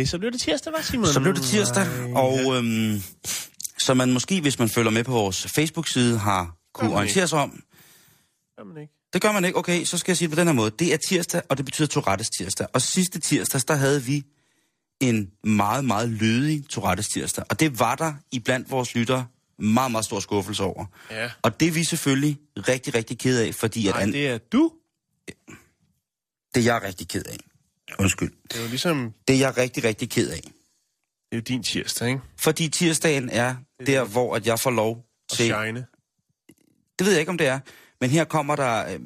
Ej, så blev det tirsdag, var Simon? Så blev det tirsdag, Ej, og øhm, så man måske, hvis man følger med på vores Facebook-side, har kunne orientere sig om. Gør man ikke. Det gør man ikke. Okay, så skal jeg sige det på den her måde. Det er tirsdag, og det betyder Tourettes tirsdag. Og sidste tirsdag, der havde vi en meget, meget lødig Tourettes tirsdag. Og det var der i blandt vores lyttere meget, meget stor skuffelse over. Ja. Og det er vi selvfølgelig rigtig, rigtig ked af, fordi at Nej, an... det er du. det er jeg rigtig ked af. Undskyld. Det er jo ligesom, Det er jeg rigtig, rigtig ked af. det er jo din tirsdag, ikke? Fordi tirsdagen er der, hvor at jeg får lov Og til... shine. Det ved jeg ikke, om det er. Men her kommer der, øh,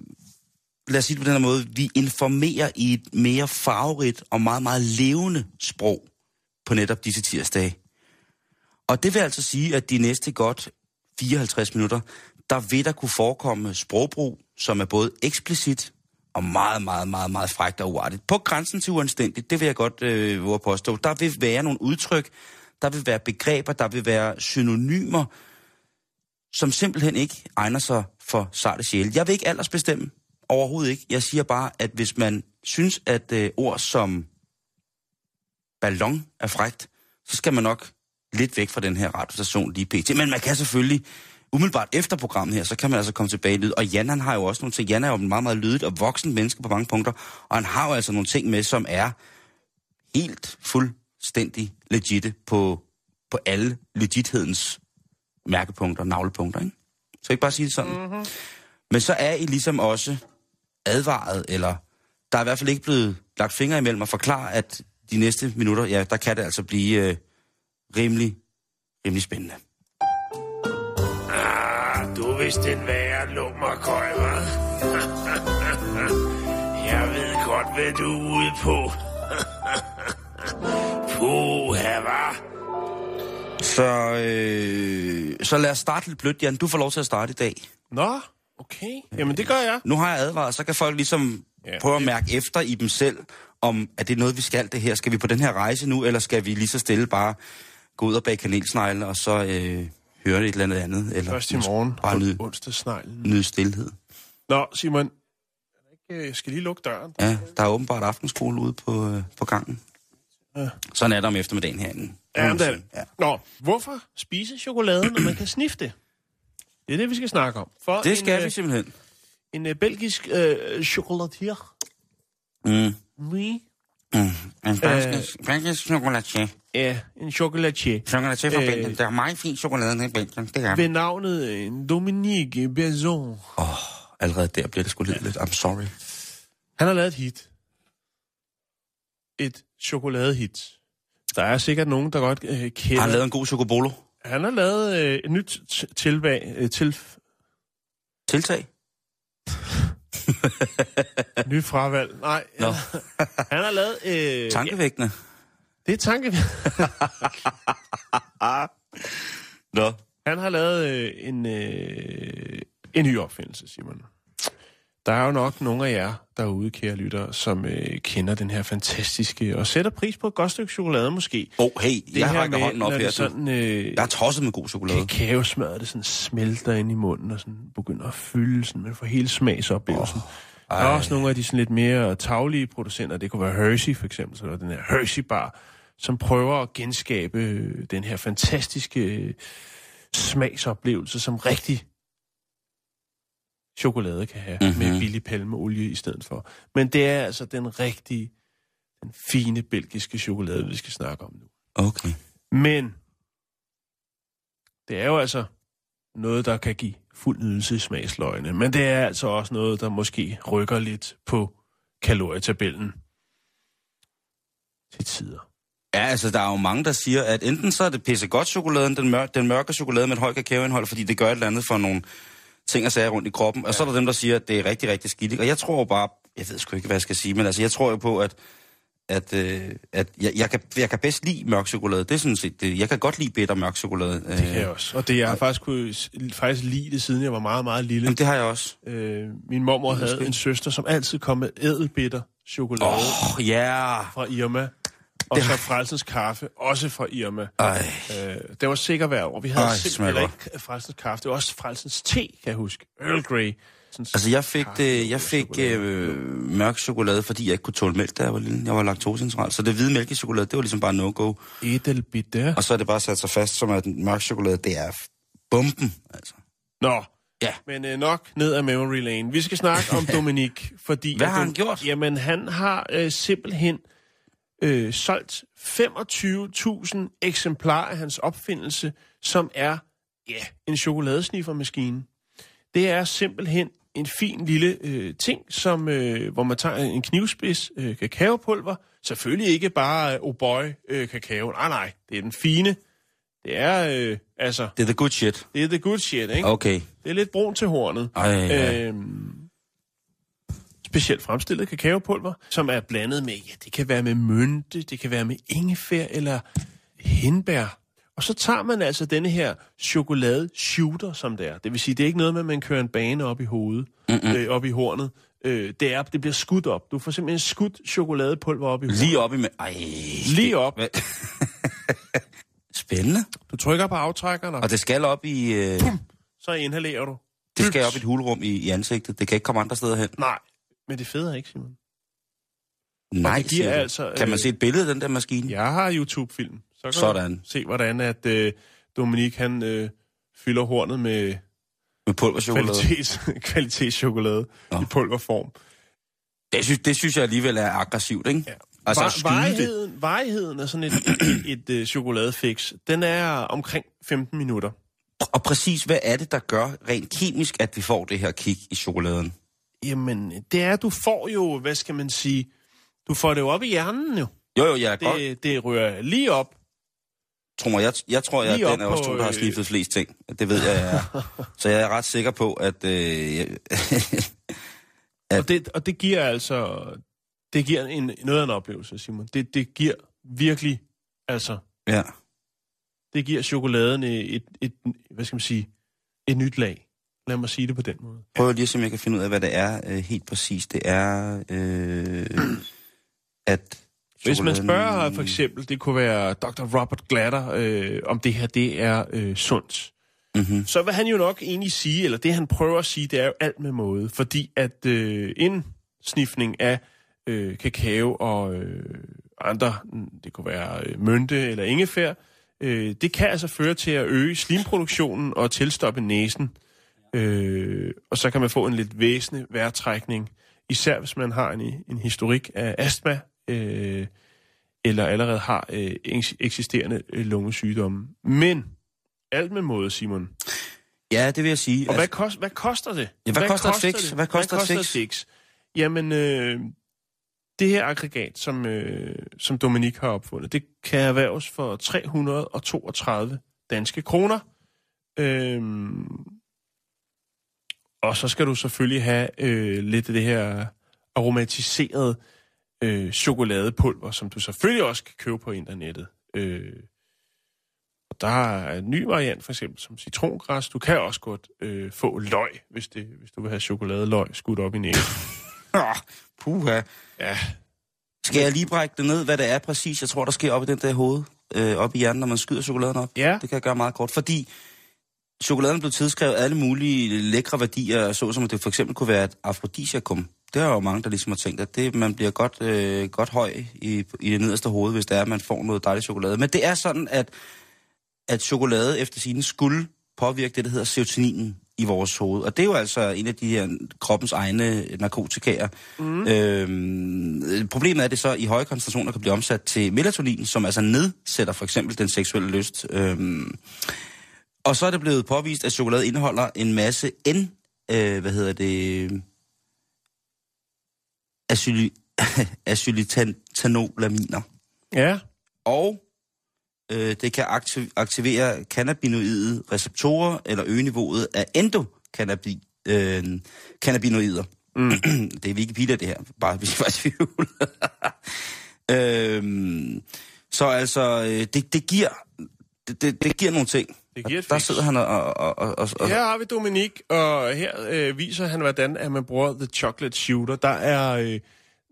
lad os sige det på den her måde, vi informerer i et mere farverigt og meget, meget levende sprog på netop disse tirsdage. Og det vil altså sige, at de næste godt 54 minutter, der vil der kunne forekomme sprogbrug, som er både eksplicit og meget, meget, meget, meget frækt og uartigt. På grænsen til uanstændigt, det vil jeg godt øh, påstå. Der vil være nogle udtryk, der vil være begreber, der vil være synonymer, som simpelthen ikke egner sig for sarte sjæle. Jeg vil ikke aldersbestemme. Overhovedet ikke. Jeg siger bare, at hvis man synes, at øh, ord som ballon er frægt, så skal man nok lidt væk fra den her radiostation lige pt. Men man kan selvfølgelig, umiddelbart efter programmet her, så kan man altså komme tilbage i lyd. Og Jan, han har jo også nogle ting. Jan er jo en meget, meget lydet og voksen menneske på mange punkter. Og han har jo altså nogle ting med, som er helt fuldstændig legitte på, på alle legithedens mærkepunkter, navlepunkter, ikke? Så ikke bare sige det sådan. Mm-hmm. Men så er I ligesom også advaret, eller der er i hvert fald ikke blevet lagt fingre imellem og forklare, at de næste minutter, ja, der kan det altså blive øh, rimelig, rimelig spændende. Er vist en værre lummerkøj, hva'? Jeg ved godt, hvad du er ude på. Puha, hva'? Så, øh, så lad os starte lidt blødt, Jan. Du får lov til at starte i dag. Nå, okay. Jamen, det gør jeg. Nu har jeg advaret, så kan folk ligesom Ja, prøve at det- mærke efter i dem selv, om at det er noget, vi skal det her. Skal vi på den her rejse nu, eller skal vi lige så stille bare gå ud og bage kanelsnegle, og så øh, høre et eller andet andet? Eller Først i morgen Bare nyde, onsdagsneglen. nyde stillhed. Nå, Simon. Jeg øh, skal lige lukke døren. Ja, der er åbenbart aftenskole ude på, øh, på gangen. Ja. Sådan er der om eftermiddagen herinde. Ja, men det det. Ja. Nå, hvorfor spise chokolade, når man kan snifte det? Er det, vi skal snakke om. For Det skal en, vi øh, simpelthen. En øh, belgisk øh, chocolatier. Mm. Oui. Mm. En fransk, øh, fransk chokolatier. Ja, en chocolatier. Chokolatier fra Øh, Belgien. Der er meget fin chokolade i Belgien. Det er Ved navnet øh, Dominique Beson. Åh, oh, allerede der bliver det sgu lidt lidt. I'm sorry. Han har lavet et hit. Et chokoladehit. Der er sikkert nogen, der godt øh, kender... Har han lavet en god chocobolo? Han har lavet øh, et nyt tilbag, øh, til, Tiltag? nyt fravalg. Nej, Nå. han har lavet... Øh, Tankevækkende? Ja, det er tanke. Nå. Han har lavet øh, en, øh, en ny opfindelse, Simon. Der er jo nok nogle af jer derude, kære lyttere, som øh, kender den her fantastiske, og sætter pris på et godt stykke chokolade måske. Åh, oh, hey, Det jeg her rækker med, hånden op her. Sådan, øh, jeg er tosset med god chokolade. kakaosmør, det sådan smelter ind i munden, og sådan begynder at fylde, sådan, man får hele smagsoplevelsen. Oh, der er også nogle af de sådan lidt mere taglige producenter, det kunne være Hershey for eksempel, så er den her Hershey Bar, som prøver at genskabe øh, den her fantastiske øh, smagsoplevelse, som rigtig chokolade kan have, mm-hmm. med billig palmeolie i stedet for. Men det er altså den rigtige, den fine belgiske chokolade, vi skal snakke om nu. Okay. Men det er jo altså noget, der kan give fuld nydelse i smagsløgene. Men det er altså også noget, der måske rykker lidt på kalorietabellen. til tider. Ja, altså der er jo mange, der siger, at enten så er det pissegodt chokoladen, den, mør- den mørke chokolade med et højt kakaoindhold, fordi det gør et eller andet for nogle ting og sager rundt i kroppen. Og ja. så er der dem, der siger, at det er rigtig, rigtig skidt. Og jeg tror bare, jeg ved sgu ikke, hvad jeg skal sige, men altså jeg tror jo på, at at, øh, at jeg, jeg, kan, jeg kan bedst lide mørk chokolade. Det er sådan set det. Jeg kan godt lide bitter mørk chokolade. Det kan jeg også. Og det, jeg har faktisk kunne faktisk lide det, siden jeg var meget, meget lille. Jamen, det har jeg også. Øh, min mormor havde en søster, som altid kom med ædelbitter chokolade. Åh, oh, ja. fra Irma. Og så Frelsens Kaffe, også fra Irma. Ej. Øh, det var sikkert hver år. Vi havde Ej, simpelthen ikke Frelsens Kaffe. Det var også Frelsens Te, kan jeg huske. Earl Grey. Sådan Altså, jeg fik, det, jeg fik chokolade. øh, mørk chokolade, fordi jeg ikke kunne tåle mælk, da jeg var lille. Jeg var laktoseintolerant. Så det hvide mælkechokolade, det var ligesom bare no-go. Edelbitter. Og så er det bare sat sig fast, som at mørk chokolade, det er bomben, altså. Nå, Ja. men øh, nok ned ad memory lane. Vi skal snakke om Dominik, fordi... Hvad har han gjort? Jamen, han har øh, simpelthen øh, solgt 25.000 eksemplarer af hans opfindelse, som er, ja, en chokoladesniffermaskine. Det er simpelthen en fin lille øh, ting, som, øh, hvor man tager en knivspids øh, kakaopulver. Selvfølgelig ikke bare øh, oh boy øh, kakao. Nej, nej, det er den fine. Det er, øh, altså, Det er the good shit. det er the good shit, ikke? Okay. Det er lidt brun til hornet. Ej, ja. Øhm, specielt fremstillet kakaopulver, som er blandet med, ja, det kan være med mynte, det kan være med ingefær eller hindbær. Og så tager man altså denne her chokolade shooter, som det er. Det vil sige, det er ikke noget med, at man kører en bane op i hovedet, øh, op i hornet. Øh, det, er, det bliver skudt op. Du får simpelthen skudt chokoladepulver op i hovedet. Lige op i... Ej. Lige op. Spændende. Du trykker på aftrækkeren, og det skal op i... Øh, så inhalerer du. det skal op i et hulrum i, i ansigtet. Det kan ikke komme andre steder hen. Nej, men det fede er ikke, Simon. Nej, det giver altså, Kan man øh, se et billede af den der maskine? Jeg har YouTube-film. Så kan Sådan. du se, hvordan at øh, Dominik han øh, fylder hornet med Med pulverchokolade? kvalitets, kvalitetschokolade Nå. i pulverform. Det synes, det synes jeg alligevel er aggressivt, ikke? Ja. Altså, Var, varigheden, varigheden af sådan et, et, et, et chokoladefix, den er omkring 15 minutter. Og præcis, hvad er det, der gør rent kemisk, at vi får det her kick i chokoladen? Jamen, det er, du får jo, hvad skal man sige, du får det jo op i hjernen jo. Jo, jo, jeg er godt. Det, det rører lige op. Tror mig, jeg, jeg tror, jeg Lige er den os på, to, der har øh, skiftet flest ting. Det ved jeg, jeg er. Så jeg er ret sikker på, at... Øh, At- Og det, og det giver altså, det giver en, noget af en oplevelse, Simon. Det, det giver virkelig, altså, ja. det giver chokoladen et, et, et, hvad skal man sige, et nyt lag. Lad mig sige det på den måde. Prøv lige at se, om jeg kan finde ud af, hvad det er øh, helt præcis. Det er, øh, at... Hvis man spørger for eksempel, det kunne være Dr. Robert Glatter, øh, om det her det er øh, sundt, Mhm. så vil han jo nok egentlig sige, eller det han prøver at sige, det er jo alt med måde. Fordi at øh, indsnifning af øh, kakao og øh, andre, det kunne være øh, mynte eller ingefær, øh, det kan altså føre til at øge slimproduktionen og tilstoppe næsen. Øh, og så kan man få en lidt væsentlig vejrtrækning, især hvis man har en, en historik af astma, øh, eller allerede har øh, eks- eksisterende øh, lungesygdomme. Men alt med måde, Simon. Ja, det vil jeg sige. Og hvad, kost, hvad koster det? Ja, hvad koster et fix? det? Hvad koster et fix? fix? Jamen, øh, det her aggregat, som, øh, som Dominik har opfundet, det kan erhverves for 332 danske kroner. Øhm, og så skal du selvfølgelig have øh, lidt af det her aromatiserede øh, chokoladepulver, som du selvfølgelig også kan købe på internettet. Øh, og der er en ny variant, for eksempel som citrongræs. Du kan også godt øh, få løg, hvis, det, hvis du vil have chokoladeløg skudt op i næsen. Ah, puha. Ja, Skal jeg lige brække det ned, hvad det er præcis, jeg tror, der sker op i den der hoved, øh, op i hjernen, når man skyder chokoladen op? Ja. Det kan jeg gøre meget kort, fordi chokoladen blev tilskrevet alle mulige lækre værdier, såsom at det for eksempel kunne være et afrodisiakum. Det er jo mange, der ligesom har tænkt, at det, man bliver godt, øh, godt høj i, i det nederste hoved, hvis det er, at man får noget dejligt chokolade. Men det er sådan, at, at chokolade efter sine skulle påvirke det, der hedder serotoninen i vores hoved. Og det er jo altså en af de her kroppens egne narkotikaer. Mm. Øhm, problemet er, at det så i høje koncentrationer kan blive omsat til melatonin, som altså nedsætter for eksempel den seksuelle lyst. Øhm, og så er det blevet påvist, at chokolade indeholder en masse N, øh, hvad hedder det, acyli, acylitantaminer. Ja. Og øh, det kan aktiv- aktivere cannabinoide receptorer eller øge niveauet af endocannabinoider. Øh, cannabinoider. Mm. det er Wikipedia, det her. Bare hvis I var tvivl. øhm, så altså, øh, det, det giver... Det, det, det giver nogle ting. Det giver et Der fix. sidder han og... og, og, og, og Her har vi Dominik, og her øh, viser han, hvordan at man bruger The Chocolate Shooter. Der er, øh,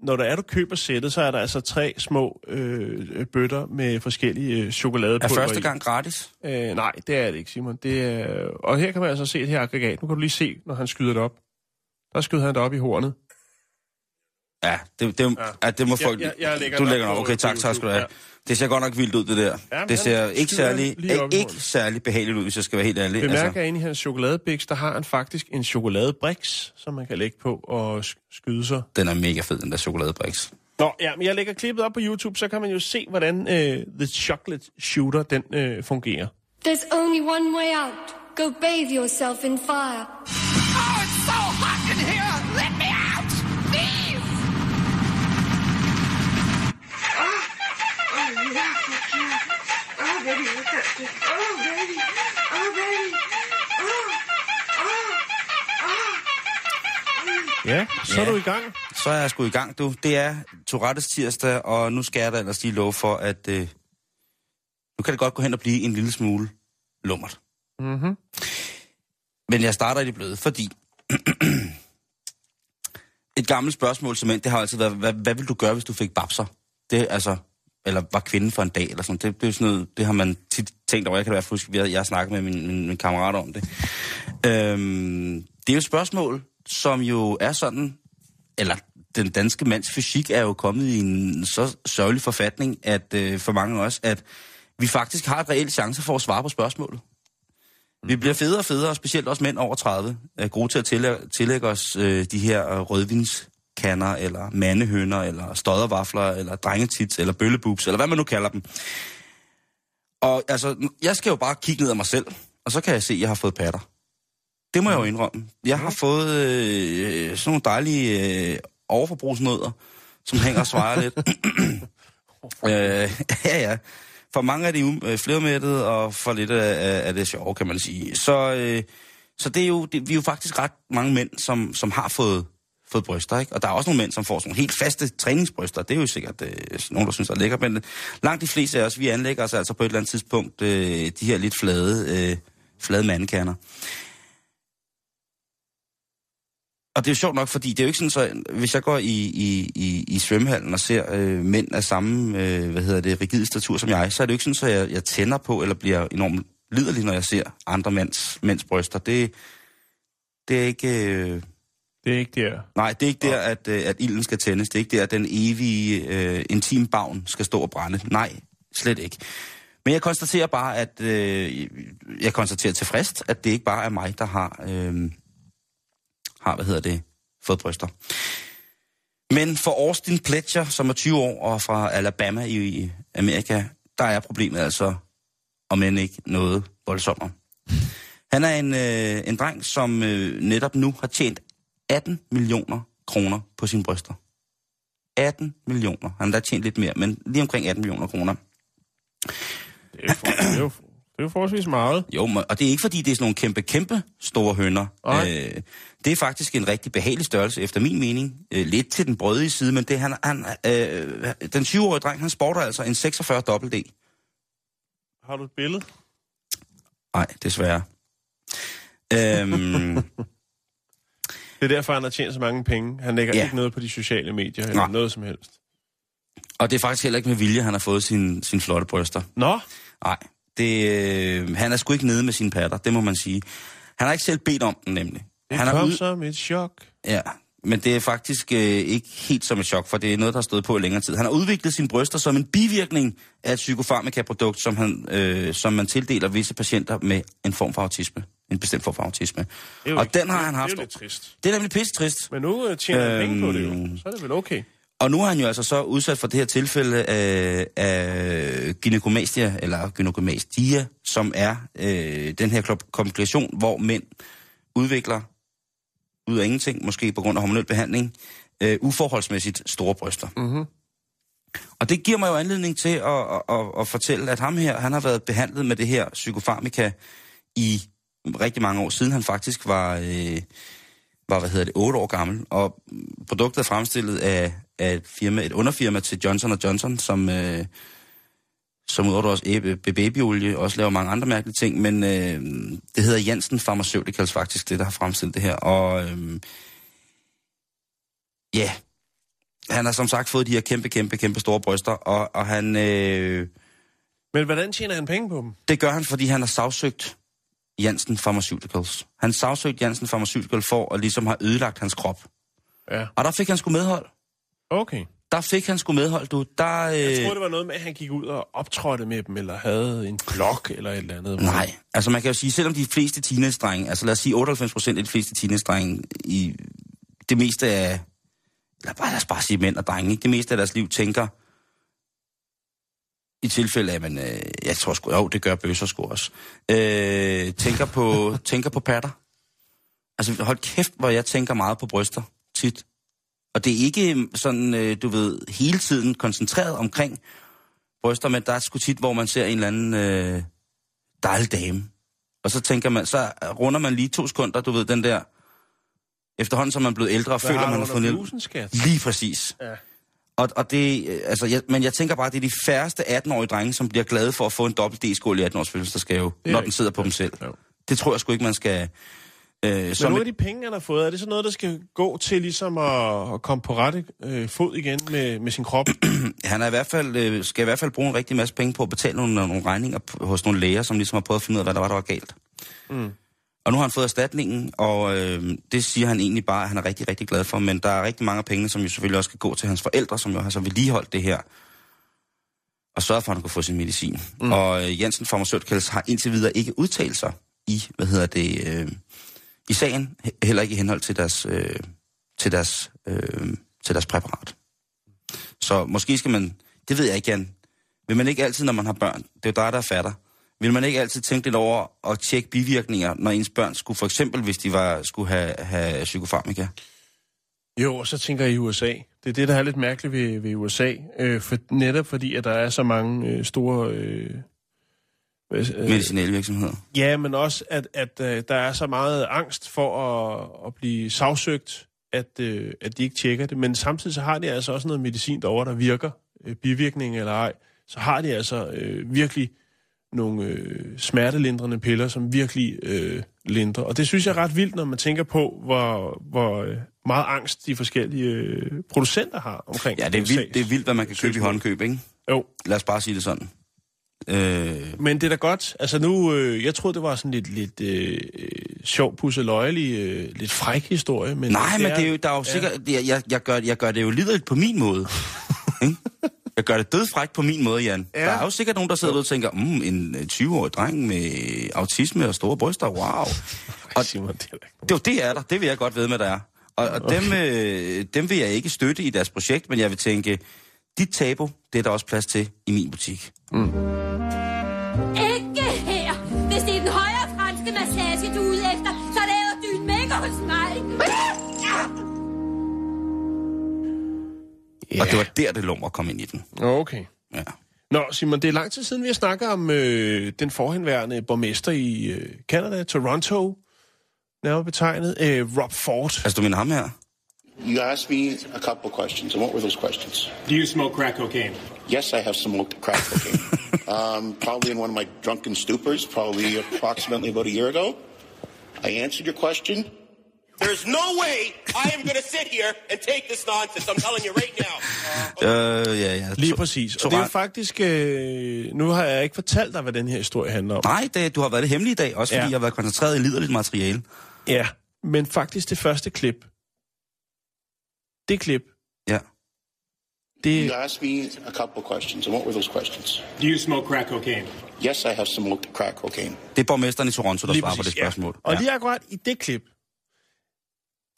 når der er, du køber sættet, så er der altså tre små øh, bøtter med forskellige øh, er chokoladepulver første i. gang gratis? Øh, nej, det er det ikke, Simon. Det er, og her kan man altså se et her aggregat. Nu kan du lige se, når han skyder det op. Der skyder han det op i hornet. Ja, det, det, ja. ja, det må Jeg- folk... jeg- jeg lægger du op lægger nok. på- Okay, tak, tak skal du have. YouTube, Det ser godt nok vildt ud, det der. Jamen, det ser ikke særlig, ikke særlig behageligt ud, hvis jeg skal være helt ærlig. Bemærk, altså. at inde i hans chokoladebiks, der har han faktisk en chokoladebriks, som man kan lægge på og sk- skyde sig. den er mega fed, den der chokoladebriks. Nå, ja, men jeg lægger klippet op på YouTube, så kan man jo se, hvordan øh, The Chocolate Shooter, den øh, fungerer. There's only one way out. Go bathe yourself in fire. Oh, baby. Oh, baby. Oh, oh, Ja, så er Ja. du i gang. Så er jeg sgu i gang, du. Det er Tourettes tirsdag, og nu skal jeg da ellers lige love for, at øh, nu kan det godt gå hen og blive en lille smule lummert. Mhm. Men jeg starter i det bløde, fordi et gammelt spørgsmål som det har altid været, hvad, hvad vil du gøre, hvis du fik babser? Det altså, eller var kvinde for en dag, eller sådan. Det, det, er sådan noget, det har man tit tænkt over. Jeg kan da i hvert fald huske, at jeg har snakket med min, min, min kammerat om det. Øhm, det er jo et spørgsmål, som jo er sådan, eller den danske mands fysik er jo kommet i en så sørgelig forfatning, at øh, for mange af os, at vi faktisk har et reelt chance for at svare på spørgsmålet. Vi bliver federe og federe, og specielt også mænd over 30, er gode til at tillægge, tillægge os øh, de her øh, rødvins rødvinskanner, eller mandehøner, eller stoddervafler, eller drengetits, eller bøllebubs, eller hvad man nu kalder dem. Og altså, jeg skal jo bare kigge ned af mig selv, og så kan jeg se, at jeg har fået patter. Det må jeg jo indrømme. Jeg har fået øh, sådan nogle dejlige øh, overforbrugsnødder, som hænger og svejer lidt. øh, ja, ja. For mange er de jo øh, flermættede, og for lidt af, af, af det sjove, kan man sige. Så, øh, så det er jo, det, vi er jo faktisk ret mange mænd, som, som har fået, fået bryster, ikke? Og der er også nogle mænd, som får sådan nogle helt faste træningsbryster. Det er jo sikkert øh, nogen, der synes er lækker, Men øh, langt de fleste af os, vi anlægger os altså på et eller andet tidspunkt øh, de her lidt flade, øh, flade mandekerner. Og det er jo sjovt nok, fordi det er jo ikke sådan, så hvis jeg går i, i, i, i svømmehallen og ser øh, mænd af samme, øh, hvad hedder det, rigide statur som jeg, så er det jo ikke sådan, så jeg, jeg tænder på, eller bliver enormt liderlig, når jeg ser andre mænds, mænds bryster. Det, det er ikke... Øh, det er ikke der. nej, det er ikke der, at, øh, at ilden skal tændes. Det er ikke der, at den evige øh, intimbavn skal stå og brænde. Nej, slet ikke. Men jeg konstaterer bare, at øh, jeg konstaterer tilfredst, at det ikke bare er mig, der har, øh, har hvad hedder det, fået bryster. Men for Austin Pletcher, som er 20 år og fra Alabama i, i Amerika, der er problemet altså, om end ikke noget voldsommere. Han er en, øh, en dreng, som øh, netop nu har tjent 18 millioner kroner på sine bryster. 18 millioner. Han har da tjent lidt mere, men lige omkring 18 millioner kroner. Det er jo, for, det er jo, det er jo forholdsvis meget. Jo, og det er ikke fordi, det er sådan nogle kæmpe, kæmpe store hønder. Nej. Øh, det er faktisk en rigtig behagelig størrelse, efter min mening. Øh, lidt til den brødige side, men det han, han øh, den 20-årige dreng, han sporter altså en 46 dobbelt D. Har du et billede? Nej, desværre. øhm, Det er derfor, han har tjent så mange penge. Han lægger Ja. ikke noget på de sociale medier eller Nej. noget som helst. og det er faktisk heller ikke med vilje, han har fået sin, sin flotte bryster. Nå, Nej, det, øh, han er sgu ikke nede med sine patter, det må man sige. Han har ikke selv bedt om den, nemlig. det han kom er ud, som et chok. Ja, men det er faktisk øh, ikke helt som et chok, for det er noget, der har stået på i længere tid. Han har udviklet sine bryster som en bivirkning af et psykofarmaka-produkt, som, han, øh, som man tildeler visse patienter med en form for autisme. En bestemt form for autisme. Og ikke- den har han haft. Det er lidt trist. Det er nemlig pisse trist. Men nu øh, tjener han penge på det jo. Øhm. Så er det vel okay. Og nu er han jo altså så udsat for det her tilfælde af, af gynekomastia, eller gynekomastia, som er øh, den her komplikation, hvor mænd udvikler ud af ingenting, måske på grund af hormonel behandling, øh, uforholdsmæssigt store bryster. Mhm. Og det giver mig jo anledning til at, at, at, at fortælle, at ham her, han har været behandlet med det her psykofarmika i rigtig mange år siden. Han faktisk var, øh, var hvad hedder det, 8 år gammel. Og produktet er fremstillet af, af et, firma, et underfirma til Johnson Johnson, som, øh, som udover også æbe- babyolie også laver mange andre mærkelige ting. Men øh, det hedder Janssen Pharmaceuticals faktisk, det der har fremstillet det her. Og øh, ja, han har som sagt fået de her kæmpe, kæmpe, kæmpe store bryster, og, og han, øh, Men hvordan tjener han penge på dem? det gør han, fordi han har sagsøgt Janssen Pharmaceuticals. Han sagsøgte Janssen Pharmaceuticals for at ligesom have ødelagt hans krop. Ja. Og der fik han sgu medhold. Okay. Der fik han sgu medhold, du. Der, øh... Jeg troede, det var noget med, at han gik ud og optrådte med dem, eller havde en blog eller et eller andet. Nej, altså man kan jo sige, selvom de fleste teenage-drenge, altså lad os sige 98 procent af de fleste teenage-drenge, i det meste af, lad, bare, lad os bare sige mænd og drenge, ikke? det meste af deres liv tænker, i tilfælde af, men øh, jeg tror sgu, jo, det gør bøsser sgu også, øh, tænker, på, tænker på patter. Altså hold kæft, hvor jeg tænker meget på bryster, tit. Og det er ikke sådan, øh, du ved, hele tiden koncentreret omkring bryster, men der er sgu tit, hvor man ser en eller anden øh, dejlig dame. Og så tænker man, så runder man lige to sekunder, du ved, den der, efterhånden som man er blevet ældre, og føler, man har fået? Lige præcis. Ja. Og, og det, øh, altså, jeg, men jeg tænker bare, at det er de færreste 18-årige drenge, som bliver glade for at få en dobbelt D-skål i 18-års fødselsdagsgave, når den sidder på dem selv. Jo. Det tror jeg sgu ikke, man skal... Øh, Så nogle af de penge, han har fået, er det så noget, der skal gå til ligesom at, at komme på rette øh, fod igen med, med sin krop? han er i hvert fald, øh, skal i hvert fald bruge en rigtig masse penge på at betale nogle, nogle regninger hos nogle læger, som ligesom har prøvet at finde ud af, hvad der var, der var galt. Mm. Og nu har han fået erstatningen, og øh, det siger han egentlig bare, at han er rigtig, rigtig glad for. Men der er rigtig mange af pengene, som jo selvfølgelig også skal gå til hans forældre, som jo har så vedligeholdt det her. Og sørget for, at han kunne få sin medicin. Mm. Og øh, Jensen Pharmaceuticals har indtil videre ikke udtalt sig i, hvad hedder det, øh, i sagen. He- Heller ikke i henhold til deres, øh, til deres, øh, til deres præparat. Så måske skal man, det ved jeg ikke, Jan. Vil man ikke altid, når man har børn, det er jo dig, der er fatter, vil man ikke altid tænke lidt over at tjekke bivirkninger, når ens børn skulle, for eksempel hvis de var, skulle have, have psykofarmika? Jo, og så tænker jeg i USA. Det er det, der er lidt mærkeligt ved, ved USA. Øh, for, netop fordi, at der er så mange øh, store... Øh, øh, Medicinale virksomheder. Ja, men også, at, at øh, der er så meget angst for at, at blive sagsøgt, at, øh, at de ikke tjekker det. Men samtidig så har de altså også noget medicin derovre, der virker, øh, bivirkning eller ej. Så har de altså øh, virkelig nogle øh, smertelindrende piller, som virkelig øh, lindrer. Og det synes jeg er ret vildt, når man tænker på, hvor, hvor øh, meget angst de forskellige øh, producenter har omkring Ja, det er, vildt, det er vildt, hvad man kan købe i håndkøb, ikke? Jo, Lad os bare sige det sådan. Øh, Men det er da godt. Altså nu, øh, jeg troede, det var sådan lidt, lidt øh, øh, sjov, pusseløjelig, øh, lidt fræk historie. Men nej, men det er jo, der er jo sikkert, jeg, jeg, jeg, gør, jeg gør det jo liderligt på min måde. Jeg gør det dødfrækt på min måde, Jan. Ja. Der er jo sikkert nogen, der sidder og tænker, mm, en øh, 20-årig dreng med autisme og store bryster, wow. Og, Simon, det er Det, er jo det er der, det vil jeg godt ved med, der er. Og, og dem, øh, dem vil jeg ikke støtte i deres projekt, men jeg vil tænke, dit tabu, det er der også plads til i min butik. Ikke Ja. Og det var der, det lummer kom ind i den. Okay. Ja. Nå, Simon, det er lang tid siden, vi har snakket om øh, den forhenværende borgmester i øh, Canada, Toronto, nærmere betegnet, øh, Rob Ford. Altså, du mener ham her? You asked me a couple questions, and what were those questions? Do you smoke crack cocaine? Yes, I have smoked crack cocaine. um, probably in one of my drunken stupors, probably approximately about a year ago. I answered your question. There's no way I am going to sit here and take this nonsense. I'm telling you right now. Øh, ja, ja. Lige præcis. Og det er jo faktisk... Øh, nu har jeg ikke fortalt dig, hvad den her historie handler om. Nej, det, du har været det hemmelige i dag, også fordi Ja. jeg har været koncentreret i liderligt materiale. Ja, men faktisk det første klip. Det klip, Ja. det... You asked me a couple of questions, and what were those questions? Do you smoke crack cocaine? Yes, I have smoked crack cocaine. Det er borgmesteren i Toronto, der Lige svarer på det præcis, spørgsmål. Ja. Og lige akkurat i det klip,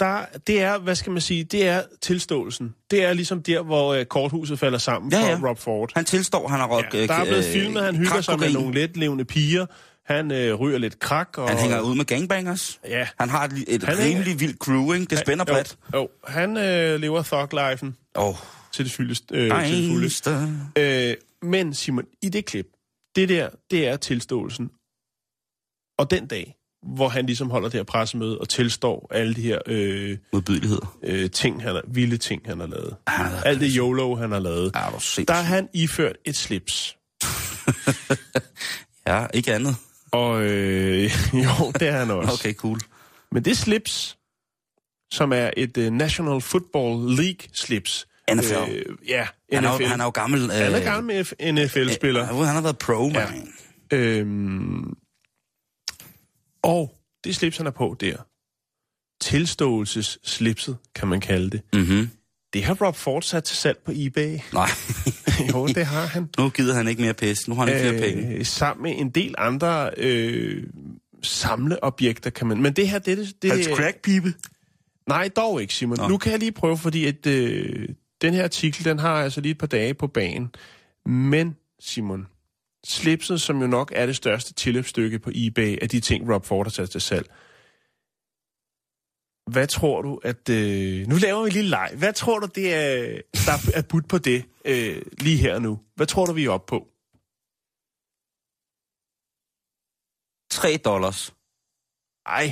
der, det er, hvad skal man sige, det er tilståelsen. Det er ligesom der, hvor øh, korthuset falder sammen Ja, for ja. Rob Ford. Han tilstår, han har rådt... Ja, der er blevet filmet, han hygger sig med nogle letlevende piger. Han øh, ryger lidt krak. Og... Han hænger ud med gangbangers. Ja. Han har et, et Han rimelig vildt crew, ikke? Det spænder jo, bredt. Jo, han øh, lever thug-lifen Åh, oh, til det fyldest. Øh, til det fulde. Einstein. Øh, men Simon, i det klip, det der, det er tilståelsen. Og den dag, hvor han ligesom holder det her pressemøde og tilstår alle de her øh, Modbydeligheder. øh, ting, han har, vilde ting, han har lavet. Er- Alt det YOLO, han har lavet. Ja, sindssygt. Der er han iført et slips. Ja, ikke andet. Og øh, jo, det er han også. Okay, cool. Men det slips, som er et uh, National Football League slips. NFL. Øh, ja, Han er, NFL. jo, han er jo gammel. Øh, han er gammel F- NFL-spiller. Øh, han har været pro, Ja. man. Øhm, og det slips, han er på der, tilståelsesslipset, kan man kalde det, Mm-hmm. det har Rob Ford sat til salg på eBay. Nej, jo, det har han. nu gider han ikke mere pis. Nu har han ikke flere penge. Øh, sammen med en del andre øh, samleobjekter, kan man... Men det her, det... det, det Hans crackpipe. Nej, dog ikke, Simon. Nå. Nu kan jeg lige prøve, fordi at, øh, den her artikel, den har altså lige et par dage på banen. Men, Simon, slipset, som jo nok er det største tilløbsstykke på eBay af de ting, Rob Ford har sat til salg. Hvad tror du, at... Øh, nu laver vi en lille leg. Hvad tror du, det er, der er budt på det øh, lige her nu? Hvad tror du, vi er oppe på? 3 dollars. Ej,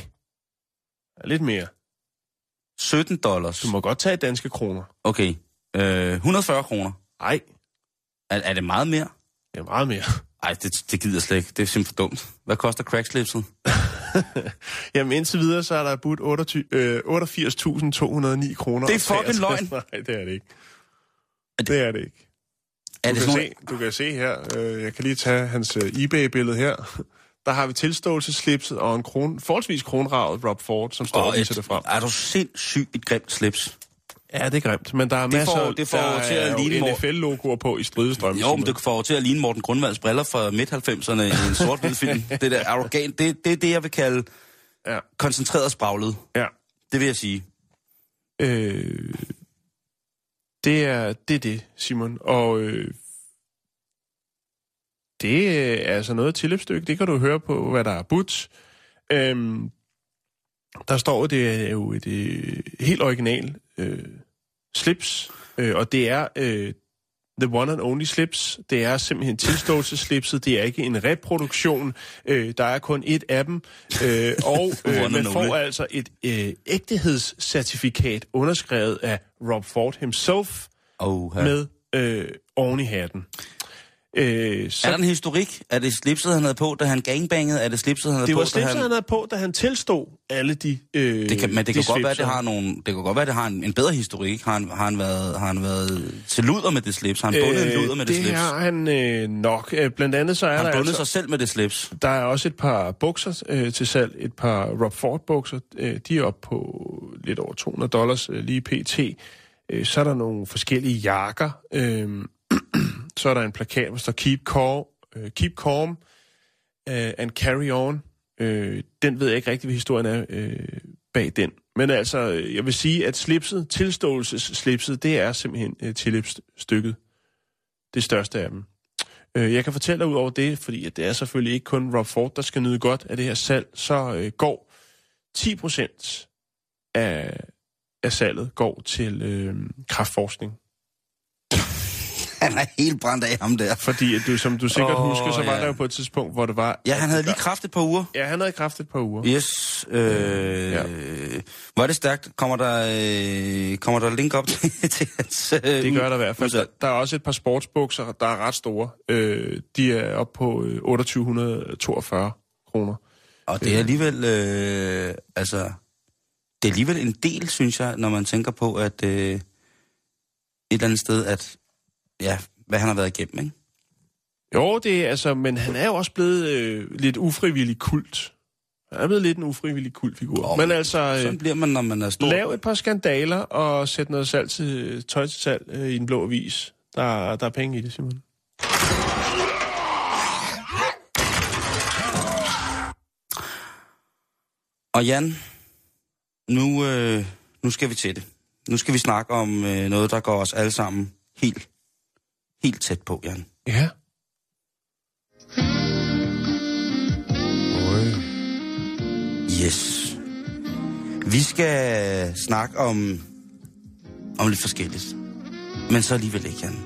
lidt mere. 17 dollars. Du må godt tage danske kroner. Okay. Øh, 140 kroner. Ej, Er, er det meget mere? Det er meget mere. Ej, det, det gider jeg slet ikke. Det er simpelthen for dumt. Hvad koster crackslipset? Jamen indtil videre, så er der budt 28 øh, 88.209 kroner. Det er fucking 63 løgn. Nej, det er det ikke. Det er det ikke. Er Du det kan, se, du kan se her, øh, jeg kan lige tage hans øh, eBay-billede her. Der har vi tilståelseslipset og en kron, forholdsvis kronravet Rob Ford, som står og et, det frem. er du sindssygt et grimt slips? Ja, det er grimt, men der er Det masser får- det får der til at ligne NFL-logoer på i stridestrøm. Jo, men det får til at ligne Morten Grundvalds briller fra midt-90'erne i en sort film. Det der arrogant, det, det er det, jeg vil kalde Ja, koncentreret spraglet. ja. Det vil jeg sige. Øh, det er det, er det Simon. Og øh, det er altså noget tilløbsstykke. Det kan du høre på, hvad der er budt. Øhm, der står, det er jo et øh, helt original øh, slips, øh, og det er øh, the one and only slips. Det er simpelthen tilståelseslipset. Det er ikke en reproduktion. Øh, der er kun et af dem. Øh, og øh, man får altså et øh, ægthedscertifikat underskrevet af Rob Ford himself Oh, med øh, oven i hatten. Øh, så Er der en historik? Er det slipset, han havde på, da han gangbangede? Er det slipset, han havde det på, var da slipset, han... han havde på, da han tilstod alle de øh, Det kan, men det de kan godt være, det har nogle, det kan godt være, det har en, en bedre historik. Har han, har han været, har han været til luder med det slips? Har han bundet en luder med det, det slips? har han øh, nok. Øh, Blandt andet så er Har der han bundet altså, sig selv med det slips? der er også et par bukser øh, til salg. Et par Rob Ford bukser. Øh, de er oppe på lidt over 200 dollars øh, lige pt. Øh, så er der nogle forskellige jakker. Øh, så er der en plakat, hvor står Keep Calm, øh, keep calm øh, and Carry On. Øh, den ved jeg ikke rigtig, hvad historien er øh, bag den. Men altså, øh, jeg vil sige, at slipset, tilståelsesslipset, det er simpelthen øh, tillipsstykket. Det største af dem. Øh, jeg kan fortælle dig ud over det, fordi at det er selvfølgelig ikke kun Rob Ford, der skal nyde godt af det her salg, så øh, går 10% af, af salget går til øh, kraftforskning. Han er helt brændt af ham der. Fordi at du, som du sikkert oh, husker, så var ja. der jo på et tidspunkt, hvor det var... Ja, han havde lige kraft et par uger. Ja, han havde kraft et par uger. Yes. Øh, Ja. er det stærkt? Kommer der, øh, kommer der link op til, til hans... Øh, Det gør der i hvert fald. Der, er også et par sportsbukser, der er ret store. Øh, de er op på øh, 2842 kroner. Og det er alligevel... Øh, altså, det er alligevel en del, synes jeg, når man tænker på, at... Øh, et eller andet sted, at... Ja, hvad han har været igennem, ikke? Jo, det er altså, men han er jo også blevet øh, lidt ufrivillig kult. Han er blevet lidt en ufrivillig kultfigur. Åh, men altså, Sådan øh, bliver man, når man er stor. lav et par skandaler og sæt noget salg til, tøj til salg øh, i en blå avis. Der, der er penge i det, Simon. Og Jan, nu, øh, nu skal vi til det. Nu skal vi snakke om øh, noget, der går os alle sammen helt, helt tæt på, Jan. Ja. Yes. Vi skal snakke om, om lidt forskelligt. Men så alligevel ikke, Jan.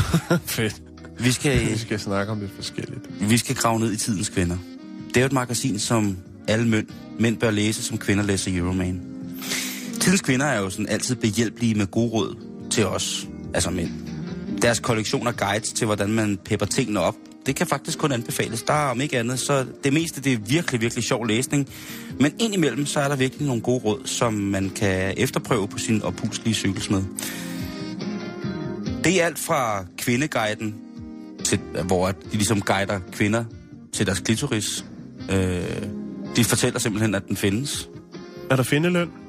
Fedt. Vi skal, Vi skal snakke om lidt forskelligt. vi skal grave ned i tidens kvinder. Det er jo et magasin, som alle mænd, mænd bør læse, som kvinder læser Euroman. Tidens kvinder er jo sådan altid behjælpelige med gode råd til os, altså mænd. Deres kollektion af guides til, hvordan man pepper tingene op, det kan faktisk kun anbefales. Der er om ikke andet, så det meste det er virkelig, virkelig sjov læsning. Men indimellem, så er der virkelig nogle gode råd, som man kan efterprøve på sin opuslige cykelsmed. Det er alt fra kvindeguiden, til, hvor de ligesom guider kvinder til deres klitoris. Øh, de fortæller simpelthen, at den findes. Er der findeløn?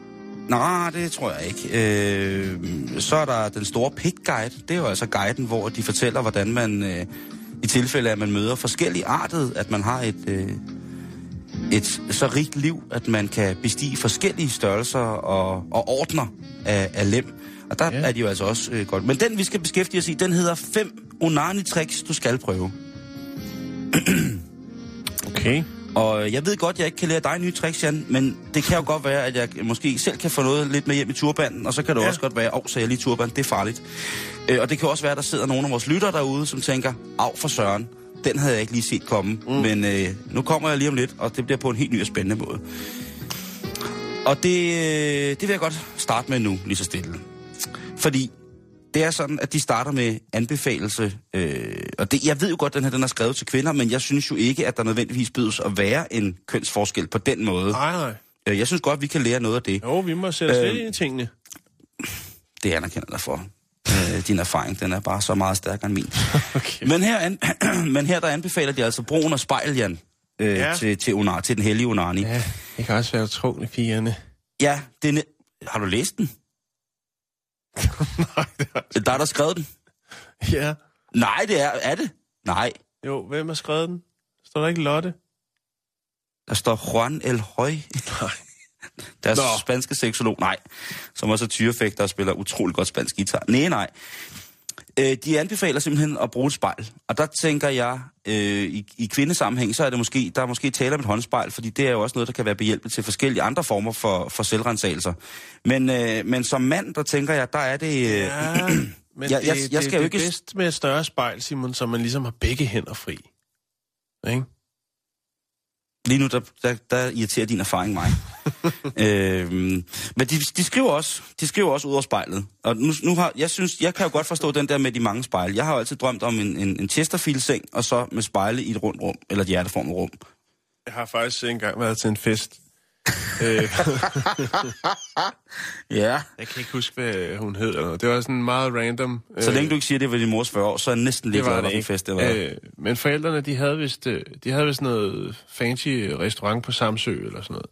Nej, det tror jeg ikke. Øh, så er der den store pit guide. Det er jo altså guiden, hvor de fortæller, hvordan man øh, i tilfælde af, at man møder forskellige artet, at man har et, øh, et så rigt liv, at man kan bestige forskellige størrelser og, og ordner af, af lem. Og der Ja. er de jo altså også øh, godt. Men den, vi skal beskæftige os i, den hedder 5 onani-tricks, du skal prøve. Okay. Og jeg ved godt, jeg ikke kan lære dig nye tricks, Jan, men det kan jo godt være, at jeg måske selv kan få noget lidt med hjem i turbanden, og så kan det Ja. også godt være, åh, så er jeg lige turban, det er farligt. Øh, og det kan også være, at der sidder nogle af vores lyttere derude, som tænker, af for søren, den havde jeg ikke lige set komme, mm. men øh, nu kommer jeg lige om lidt, og det bliver på en helt ny og spændende måde. Og det, øh, det vil jeg godt starte med nu, lige så stille. Fordi det er sådan, at de starter med anbefalelse. Øh, og det, jeg ved jo godt, at den her den er skrevet til kvinder, men jeg synes jo ikke, at der nødvendigvis bydes at være en kønsforskel på den måde. Nej, nej. Øh, jeg synes godt, vi kan lære noget af det. Jo, vi må sætte os Øh, lidt i tingene. Det anerkender jeg dig for. Øh, din erfaring, den er bare så meget stærkere end min. Okay. Men her, an, men her der anbefaler de altså brugen af spejl, Jan, øh, Ja. til, til, unar, til den hellige Unani. Ja, det kan også være utroligt, pigerne. ja den, er- har du læst den? Nej, det er... Der er der skrevet den. Ja. Nej, det er, er det? Nej, Jo, hvem har skrevet den? Står der ikke Lotte? der står Juan El Høj. Nej. Deres. Nå. spanske seksolog, nej. Som også er tyrefægter og spiller utrolig godt spansk guitar. Nej, nej. Øh, de anbefaler simpelthen at bruge et spejl. Og der tænker jeg, øh, i, i kvindesammenhæng, så er det måske, der er måske tale om et håndspejl, fordi det er jo også noget, der kan være behjælpeligt til forskellige andre former for, for selvrensagelser. Men, øh, men som mand, der tænker jeg, der er det... Øh, Ja, men Jeg- det, jeg- jeg det, skal det jo er ikke- bedst med et større spejl, Simon, så man ligesom har begge hænder fri. Ikke? Lige nu, der, der, der irriterer din erfaring mig. øhm, men de, de, skriver også, de skriver også ud over spejlet. Og nu, nu har, jeg synes, jeg kan jo godt forstå den der med de mange spejle. Jeg har jo altid drømt om en, en, en Chesterfield-seng, og så med spejle i et rundt rum, eller et hjerteformet rum. Jeg har faktisk engang været til en fest. Øh, Ja. jeg kan ikke huske, hvad hun hed. Eller noget. Det var sådan meget random. Så længe du ikke siger, det var din mors 40 år, så er næsten lige glad, hvilken fest det var. Øh, Øh, men forældrene, de havde vist, øh, de havde vist noget fancy restaurant på Samsø eller sådan noget.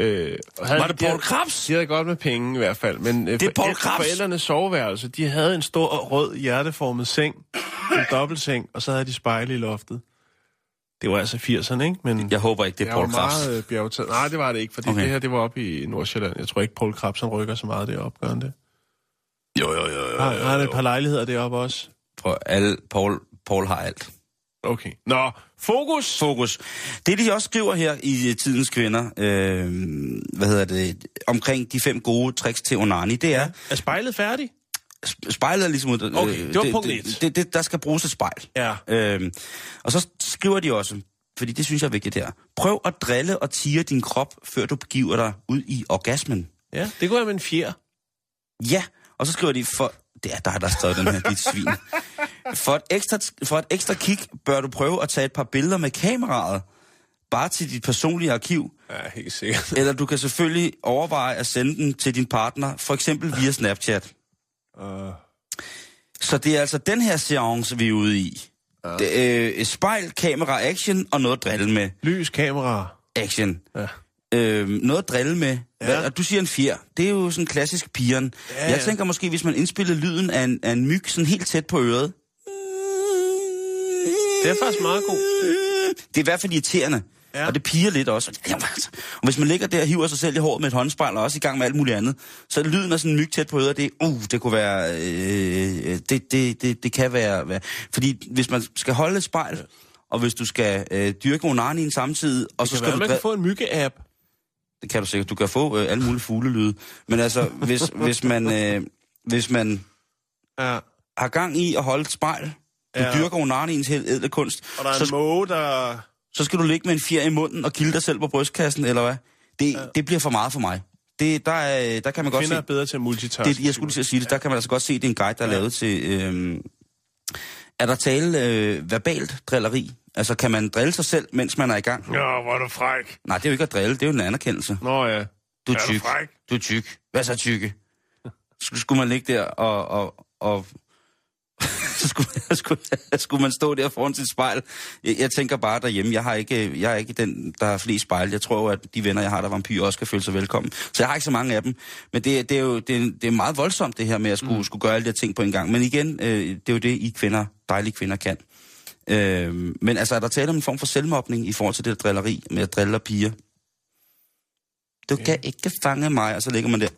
Øh, og havde, Var det Paul Krabs? De havde godt med penge i hvert fald. Men øh, Det er Paul Krabs. forældrenes soveværelse, de havde en stor rød hjerteformet seng. En dobbeltseng, og så havde de spejle i loftet. Det var altså 80'erne, ikke? Men Jeg håber ikke, det er jeg Paul Krabs. meget øh, bjergtaget. Nej, det var det ikke, fordi Okay. det her, det var oppe i Nordsjælland. Jeg tror ikke, Paul Krabs, han rykker så meget deroppe, gør han det? Jo, jo, jo, jo. Har, har han et par lejligheder deroppe også? Prøv, alle, Paul, Paul har alt. Okay. Nå, fokus! Fokus. Det, de også skriver her i øh, Tidens Kvinder, øh, hvad hedder det, omkring de fem gode tricks til Onani, det er, Er spejlet færdig? Sp- spejlet er ligesom... Øh, Okay, det var punkt det, et. det, det, der skal bruges et spejl. Ja. Øhm, og så skriver de også, fordi det synes jeg er vigtigt her, prøv at drille og tire din krop, før du begiver dig ud i orgasmen. Ja, det kunne jeg med en fjer. Ja, og så skriver de, for... Det er dig, der har skrevet den her, dit svin. For et, ekstra, for et ekstra kig bør du prøve at tage et par billeder med kameraet, bare til dit personlige arkiv, Ja, helt sikkert. eller du kan selvfølgelig overveje at sende den til din partner, for eksempel via Snapchat. Uh, Så det er altså den her seance, vi er ude i. Ja. Det, øh, spejl, kamera, action og noget at drille med. lys, kamera. Action. Ja. Øh, noget at drille med. Ja. Og du siger en fjer. Det er jo sådan en klassisk pigeren. Ja, Ja, Jeg tænker måske, hvis man indspillede lyden af en, af en myg sådan helt tæt på øret. Det er faktisk meget god. Det er i hvert fald irriterende. Ja. Og det piger lidt også. Og hvis man ligger der og hiver sig selv i håret med et håndspejl, og også i gang med alt muligt andet, så er lyden af sådan en myg tæt på øret, det, uh, det kunne være... Øh, det, det, det, det kan være, være... Fordi hvis man skal holde et spejl, og hvis du skal øh, dyrke onanien samtidig, og så Det skal kan være, du... man kan få en mygge-app. det kan du sikkert. Du kan få øh, alle mulige fuglelyde. Men altså, hvis, hvis man, øh, hvis man Ja. har gang i at holde et spejl, du ja. dyrker onaniens helt ædle kunst, Og der er så, en måge, der... så skal du ligge med en fjer i munden og kilde dig selv på brystkassen, eller hvad? Det, ja. det bliver for meget for mig. Det, der, er, der kan man godt se... er bedre til at multitaske. Det, jeg skulle til at sige det. Der kan man altså godt se, det er en guide, der er Ja. lavet til... Øhm, er der tale øh, verbalt drilleri? Altså, kan man drille sig selv, mens man er i gang? Nå, hvor er du fræk. Nej, det er jo ikke at drille, det er jo en anerkendelse. Nå ja. Du er Er du tyk. fræk? Du er tyk. Hvad så tykke? Skulle man ligge der og... og, og så skulle, skulle, skulle man stå der foran sit spejl. Jeg, jeg tænker bare derhjemme, jeg har ikke, jeg er ikke den, der har flest spejl. Jeg tror jo, at de venner, jeg har, der er vampyrer, også skal føle sig velkommen. Så jeg har ikke så mange af dem. Men det, det er jo det, er- det er meget voldsomt, det her med at skulle, mm. skulle gøre alle de her ting på en gang. Men igen, øh, det er jo det, I kvinder, dejlige kvinder, kan. Øh, men altså, er der tale om en form for selvmobning i forhold til det der drilleri med at drille piger? Du kan ikke fange mig, og så ligger man der.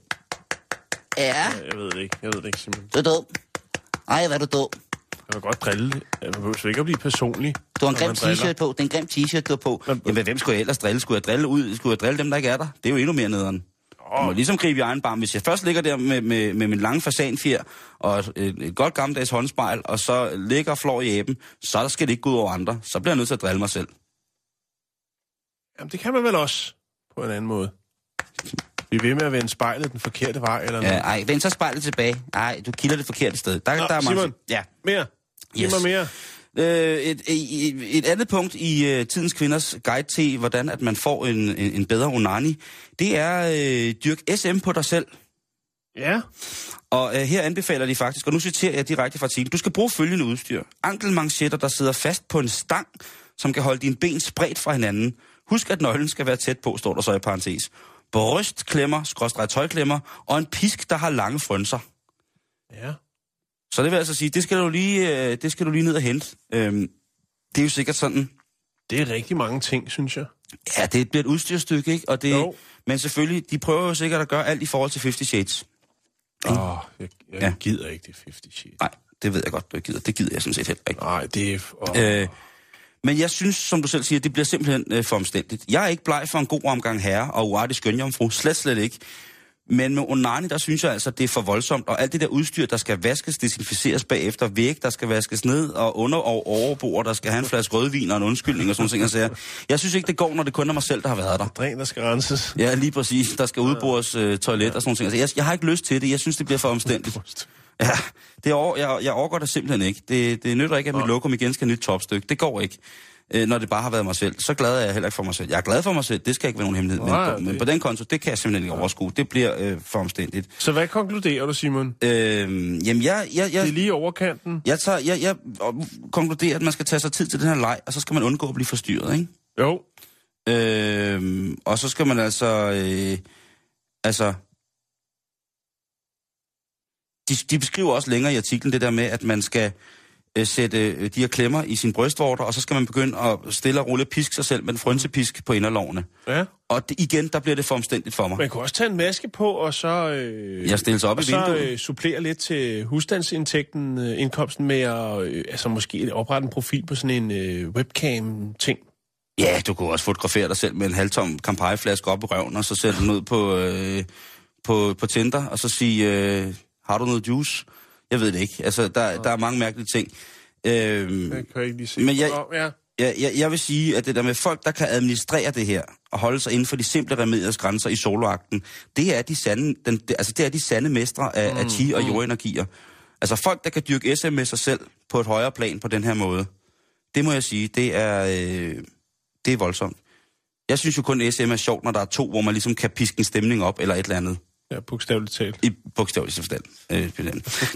Ja, Jeg ved det ikke. Jeg ved det ikke, Simon. du er død. Ej, hvad er du død. Jeg vil godt drille. Jeg behøver ikke at blive personlig. Du har en grim t-shirt på. Det er en grim t-shirt, du har på. Men- Jamen, hvem skulle jeg ellers drille? Skulle jeg drille ud? Skulle jeg drille dem, der ikke er der? Det er jo endnu mere nederen. Jeg må ligesom gribe i egen barm. Hvis jeg først ligger der med, med, med min lange fasanfjer og et, et, godt gammeldags håndspejl, og så ligger og flår i æben, så skal det ikke gå ud over andre. Så bliver jeg nødt til at drille mig selv. Jamen, det kan man vel også på en anden måde. Vi er ved med at vende spejlet den forkerte vej, eller noget. Ja, ej, vend så spejlet tilbage. Ej, du kilder det forkerte sted. Der, Nå, der er mange... Simon. Ja. Mere. Giv Yes. mig mere. Øh, et, et, et andet punkt i uh, Tidens Kvinders guide til, hvordan at man får en, en, en bedre onani, det er øh, dyrk SM på dig selv. Ja. Og øh, her anbefaler de faktisk, og nu citerer jeg direkte fra artiklen, du skal bruge følgende udstyr. Ankelmanchetter, der sidder fast på en stang, som kan holde dine ben spredt fra hinanden. Husk, at nøglen skal være tæt på, står der så i parentes. Brystklemmer, skråstrej tøjklemmer, og en pisk, der har lange frønser. Ja. Så det vil altså sige, det skal du lige, øh, det skal du lige ned og hente. Øhm, det er jo sikkert sådan, Det er rigtig mange ting, synes jeg. ja, det bliver et udstyrstykke, ikke? Og det, Jo. men selvfølgelig, de prøver jo sikkert at gøre alt i forhold til 50 Shades. Åh, oh, jeg, jeg Ja. gider ikke det 50 shit. Nej, det ved jeg godt, du ikke gider. Det gider jeg sådan set heller ikke. Nej, det er... Oh. Øh, men jeg synes, som du selv siger, det bliver simpelthen øh, for omstændigt. Jeg er ikke bleg for en god omgang herre og uartig skønjomfru. Slet, slet ikke. Men med Onani, der synes jeg altså, det er for voldsomt. Og alt det der udstyr, der skal vaskes, desinficeres bagefter, væg, der skal vaskes ned, og under- og overbord, der skal have en flaske rødvin og en undskyldning og sådan noget. Jeg, jeg synes ikke, det går, når det kun er mig selv, der har været der. Dræn, der skal renses. Ja, lige præcis. Der skal udbores øh, toilet og sådan noget. Altså, jeg, jeg har ikke lyst til det. Jeg synes, det bliver for omstændigt. Ja, det over, jeg, jeg overgår det simpelthen ikke. Det, det nytter ikke, at mit lokum igen skal nyt topstykke. Det går ikke, øh, når det bare har været mig selv. Så glad er jeg heller ikke for mig selv. Jeg er glad for mig selv, det skal ikke være nogen hemmelighed. Men, Nej, på, men det- på den konto, det kan jeg simpelthen ikke overskue. Det bliver øh, for omstændigt. Så hvad konkluderer du, Simon? Øh, jamen, jeg, jeg, Det er jeg, lige overkanten. jeg, tager, jeg, jeg konkluderer, at man skal tage sig tid til den her leg, og så skal man undgå at blive forstyrret, ikke? Jo. Øh, og så skal man altså... Øh, altså... De, de beskriver også længere i artiklen det der med, at man skal øh, sætte øh, de her klemmer i sin brystvorter, og så skal man begynde at stille og roligt piske sig selv med en frynsepisk på inderlovene. Ja. Og det, igen, der bliver det for omstændigt for mig. Man kan også tage en maske på, og så... Øh, Jeg stiller sig op og i så vinduet. øh, supplere lidt til husstandsindtægten, øh, indkomsten med at øh, altså måske oprette en profil på sådan en øh, webcam-ting. Ja, du kunne også fotografere dig selv med en halvtom kampagneflaske op i røven, og så sætte den ud på, øh, på, på Tinder, og så sige, øh, har du noget juice? Jeg ved det ikke. Altså, der, der er mange mærkelige ting. Øh, Jeg kan ikke lige se. Men jeg- ja. jeg, jeg, jeg vil sige, at det der med folk, der kan administrere det her, og holde sig inden for de simple remediers grænser i soloakten, det er de sande, den, det, altså det er de sande mestre af, mm, af chi- og jordenergier. Altså folk, der kan dyrke SM med sig selv på et højere plan på den her måde, det må jeg sige, det er, øh, det er voldsomt. Jeg synes jo kun, SM er sjovt, når der er to, hvor man ligesom kan piske en stemning op, eller et eller andet. Ja, bogstaveligt talt. I bogstavelig forstand. Øh,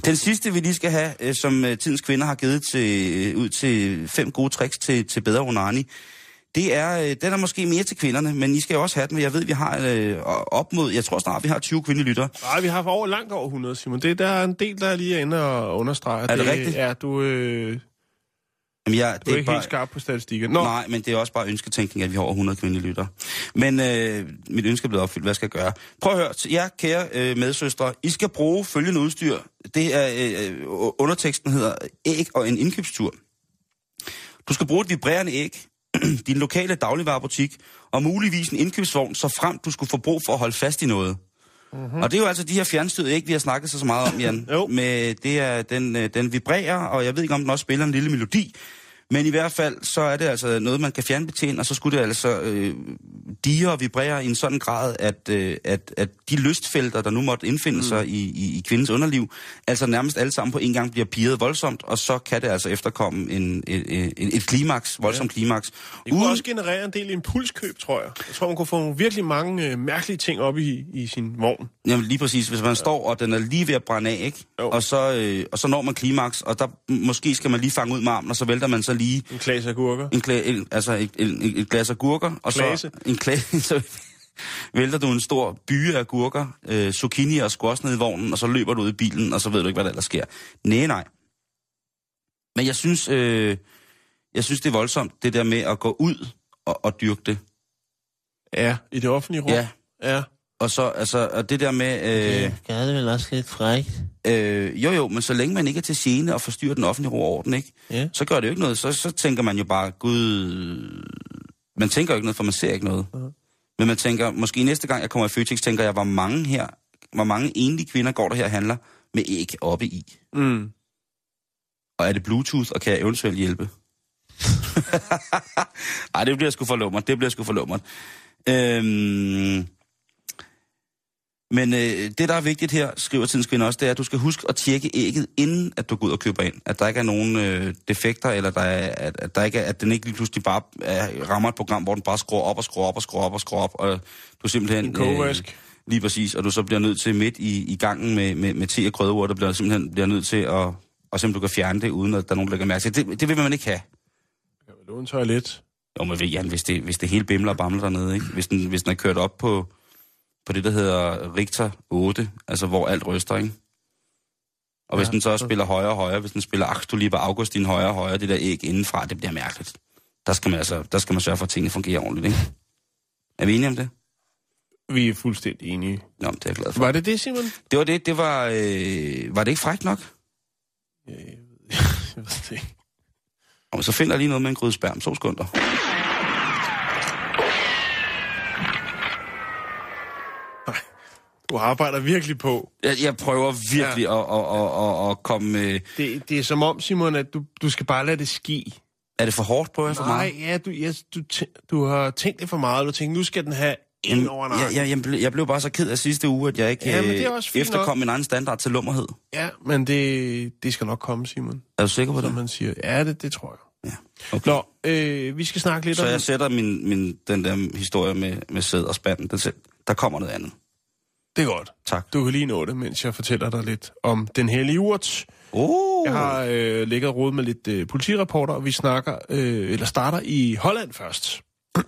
den sidste, vi lige skal have, øh, som øh, tidens kvinder har givet til, øh, ud til fem gode tricks til, til bedre onani, det er, den er måske mere til kvinderne, men I skal jo også have den, jeg ved, vi har øh, op mod, jeg tror snart, vi har 20 kvindelige Nej, vi har for over, langt over 100, Simon. Det, der er en del, der er lige inde og understreger. Er det rigtigt? Ja, du, øh, Jamen, jeg, du er ikke helt skarp på statistikken. Nå, Nej, men det er også bare ønsketænkning, at vi har over 100 kvindelige lytter. Men øh, mit ønske er blevet opfyldt. Hvad skal jeg gøre? Prøv at høre, jer kære øh, medsøstre. I skal bruge følgende udstyr. Det er, øh, underteksten hedder æg og en indkøbstur. Du skal bruge et vibrerende æg, din lokale dagligvarerbutik og muligvis en indkøbsvogn, så frem du skulle få brug for at holde fast i noget. Mm-hmm. Og det er jo altså de her fjernstød, ikke vi har snakket så, så meget om, Jan. Jo. Med, det er, den, øh, den vibrerer, og jeg ved ikke, om den også spiller en lille melodi. Men i hvert fald, så er det altså noget, man kan fjernbetjene, og så skulle det altså øh, dire og vibrere i en sådan grad, at, øh, at, at de lystfelter, der nu måtte indfinde mm. sig i, i, i kvindens underliv, altså nærmest alle sammen på en gang bliver pirret voldsomt, og så kan det altså efterkomme en, et, et, et klimaks, voldsomt ja. klimaks. Det kunne også generere en del impulskøb, tror jeg. Jeg tror, man kunne få virkelig mange øh, mærkelige ting op i, i sin vogn. Jamen lige præcis, hvis man ja. står, og den er lige ved at brænde af, ikke? Og så, øh, og så når man klimaks, og der måske skal man lige fange ud med armen, og så vælter man så lige... En klasse agurker. En, kla, en, altså et, et, et glas agurker, og Klase. så en klasse, så vælter du en stor byge af agurker, øh, zucchini og squash ned i vognen, og så løber du ud i bilen, og så ved du ikke, hvad der ellers sker. Nej, nej. Men jeg synes, øh, jeg synes, det er voldsomt, det der med at gå ud og, og dyrke det. Ja, i det offentlige rum. Ja. Ja. Og så, altså, og det der med... Øh, Det gør det vel også lidt frækt. Øh, jo jo, men så længe man ikke er til gene og forstyrrer den offentlige ro og orden, ikke? Ja. så gør det jo ikke noget. Så, så tænker man jo bare, gud... Man tænker jo ikke noget, for man ser ikke noget. Uh-huh. Men man tænker, måske næste gang jeg kommer i Føtex, tænker jeg, hvor mange her, hvor mange enlige kvinder går der her og handler med æg oppe i. Mm. Og er det Bluetooth, og kan jeg eventuelt hjælpe? Ej, det bliver sgu for lummert. Det bliver sgu for lummert. Øhm, men øh, det, der er vigtigt her, skriver Tidens Kvinde også, det er, at du skal huske at tjekke ægget, inden at du går ud og køber ind. At der ikke er nogen øh, defekter, eller der er, at, at, der ikke er, at den ikke lige pludselig bare er, rammer et program, hvor den bare skruer op og skruer op og skruer op og skruer op, og du simpelthen... En kogevask. lige præcis, og du så bliver nødt til midt i, i gangen med, med, med te og krydderurter, bliver simpelthen bliver nødt til at, og simpelthen du kan fjerne det, uden at der er nogen, der lægger mærke til. Det, det vil man ikke have. Jeg vil låne toilet. Jo, men Jan, hvis det, hvis det hele bimler og bamler dernede, ikke? Hvis, den, hvis den er kørt op på, på det, der hedder Richter 8, altså hvor alt ryster, ikke? Og hvis Ja. den så spiller højere og højere, hvis den spiller Axtoliber Augustin højere og højere, det der æg indenfra, det bliver mærkeligt. Der skal man altså, der skal man sørge for, at tingene fungerer ordentligt, ikke? Er vi enige om det? Vi er fuldstændig enige. Nå, det er jeg glad for. Var det det, Simon? Det var det, det var, øh, var det ikke frækt nok? Jeg ved det ikke. Og så finder jeg lige noget med en gryde sperm, to sekunder. Du arbejder virkelig på. Jeg, jeg prøver virkelig ja. at, at, at, at, at komme... Øh, Det, det er som om, Simon, at du, du skal bare lade det ske. er det for hårdt på jer for Nej, meget? ja, du, ja, du, du har tænkt det for meget. Du tænker, nu skal den have ind over jeg, jeg, jeg, blev, jeg blev bare så ked af sidste uge, at jeg ikke Ja, men det er øh, også efterkom nok. min egen standard til lummerhed. Ja, men det, det skal nok komme, Simon. Er du sikker på Som det? man siger. Ja, det, det tror jeg. Ja. Okay. Nå, øh, vi skal snakke lidt Så om... jeg sætter min, min, den der historie med, med sæd og spanden. Den, der kommer noget andet. Det er godt. Tak. Du kan lige nå det, mens jeg fortæller dig lidt om den hellige urt. Oh. Jeg har øh, ligget råd med lidt øh, politirapporter, og vi snakker, øh, eller starter i Holland først.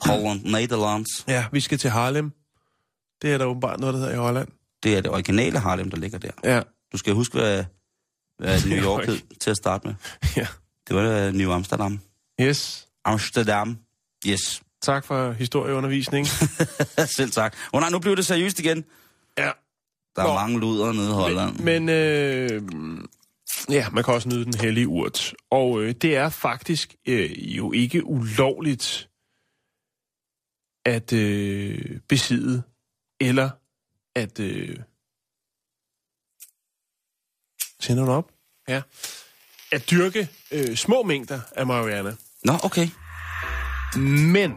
Holland, Nederlands. Ja, vi skal til Harlem. Det er der åbenbart noget, der hedder i Holland. Det er det originale Harlem, der ligger der. Ja. Du skal huske, hvad, hvad New York hed til at starte med. ja. Det var uh, New Amsterdam. Yes. Amsterdam. Yes. Tak for historieundervisning. Selv tak. Oh, nej, nu bliver det seriøst igen. Ja. Der er Nå. mange luder nede i Holland. Men øh, ja, man kan også nyde den hellige urt. Og øh, det er faktisk øh, jo ikke ulovligt at øh, besidde eller at... Øh, tænder du op? Ja. At dyrke øh, små mængder af marihuana. Nå, okay. Men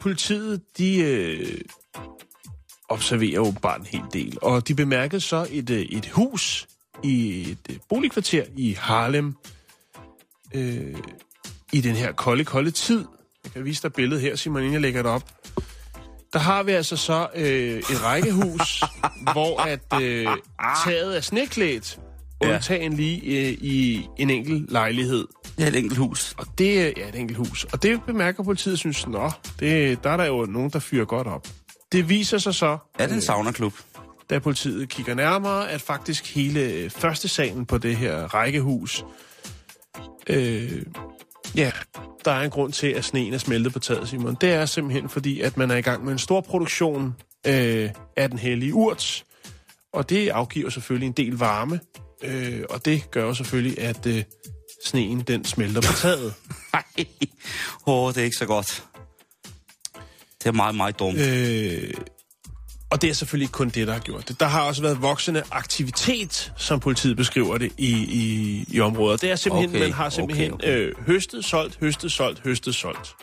politiet, de øh, observerer åbenbart en hel del. Og de bemærkede så et, øh, et hus i et øh, boligkvarter i Harlem øh, i den her kolde, kolde tid. Jeg kan vise dig billedet her, Simon, inden jeg lægger det op. Der har vi altså så øh, et rækkehus, hvor at øh, taget er sneklædt, Ja. undtagen lige øh, i en enkelt lejlighed. Er et enkelt hus. Og det er ja, et enkelt hus. Og det bemærker politiet, synes, nå, det, der er der jo nogen, der fyrer godt op. Det viser sig så, Er det en saunaklub? da politiet kigger nærmere, at faktisk hele øh, første salen på det her rækkehus, øh, ja, der er en grund til, at sneen er smeltet på taget, Simon. Det er simpelthen fordi, at man er i gang med en stor produktion øh, af den hellige urt, og det afgiver selvfølgelig en del varme, øh, og det gør jo selvfølgelig, at øh, sneen den smelter på taget. Åh, oh, det er ikke så godt. Det er meget, meget dumt. Øh, og det er selvfølgelig ikke kun det, der har gjort det. Der har også været voksende aktivitet, som politiet beskriver det, i, i, i området. Det er simpelthen, Okay, man har simpelthen okay, okay. Øh, høstet, solgt, høstet, solgt, høstet, solgt.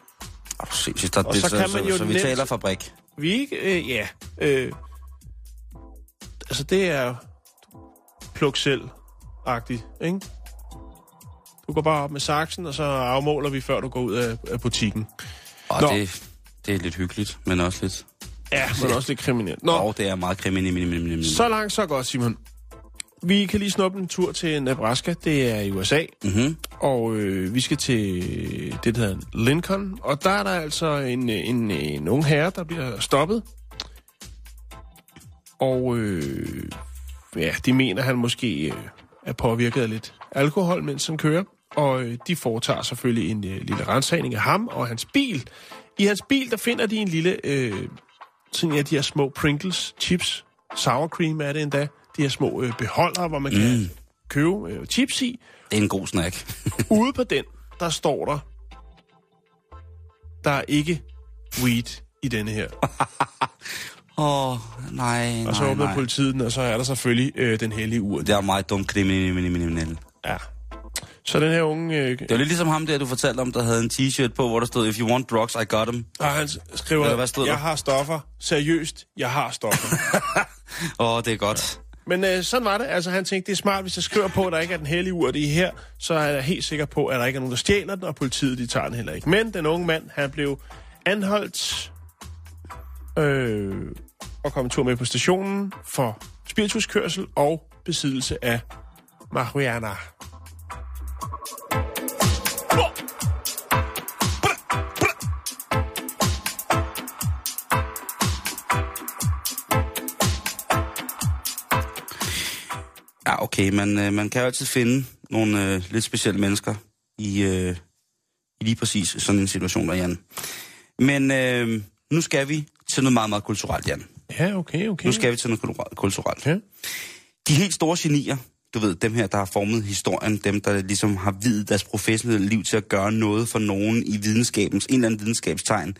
Oh, sindssygt. Der, Og det, så kan man jo så, så vi nemt- taler fabrik. Vi ikke, øh, ja. Øh, altså, det er pluk selv-agtigt, ikke? Du går bare op med saksen, og så afmåler vi, før du går ud af, af butikken. Og Nå. det, det er lidt hyggeligt, men også lidt... Ja, men også lidt kriminelt. Nå, Og det er meget kriminelt. så langt, så godt, Simon. Vi kan lige snuppe en tur til Nebraska. Det er i USA. Mm-hmm. Og øh, vi skal til det, der hedder Lincoln. Og der er der altså en, en, en ung herre, der bliver stoppet. Og øh, ja, de mener, han måske øh, er påvirket af lidt alkohol, mens han kører. Og øh, de foretager selvfølgelig en øh, lille rensagning af ham og hans bil. I hans bil, der finder de en lille, øh, sådan ja, de her små Pringles chips. Sour cream er det endda. De her små øh, beholdere, hvor man kan købe øh, chips i. Det er en god snack. Ude på den, der står der, der er ikke weed i denne her. Åh, oh, nej, Og så nej, åbner nej. politiet den, og så er der selvfølgelig øh, den hellige ur. Det er meget dumt kriminelle. Ja. Så den her unge... Øh, Det var lidt ligesom ham der, du fortalte om, der havde en t-shirt på, hvor der stod, If you want drugs, I got them. og han skriver, Eller hvad stod der? jeg har stoffer. Seriøst, jeg har stoffer. Åh, oh, det er godt. Men øh, sådan var det. Altså, han tænkte, det er smart, hvis jeg skriver på, at der ikke er den hellige ur, det er her, så er jeg helt sikker på, at der ikke er nogen, der stjæler den, og politiet, de tager den heller ikke. Men den unge mand, han blev anholdt øh, og kom en tur med på stationen for spirituskørsel og besiddelse af marihuana. Okay, men øh, man kan jo altid finde nogle øh, lidt specielle mennesker i, øh, i lige præcis sådan en situation der, Jan. Men øh, nu skal vi til noget meget, meget kulturelt, Jan. Ja, okay, okay. Nu skal vi til noget kulturelt- kulturelt. Ja. De helt store genier, du ved, dem her, der har formet historien, dem, der ligesom har videt deres professionelle liv til at gøre noget for nogen i videnskabens, en eller anden videnskabstegn.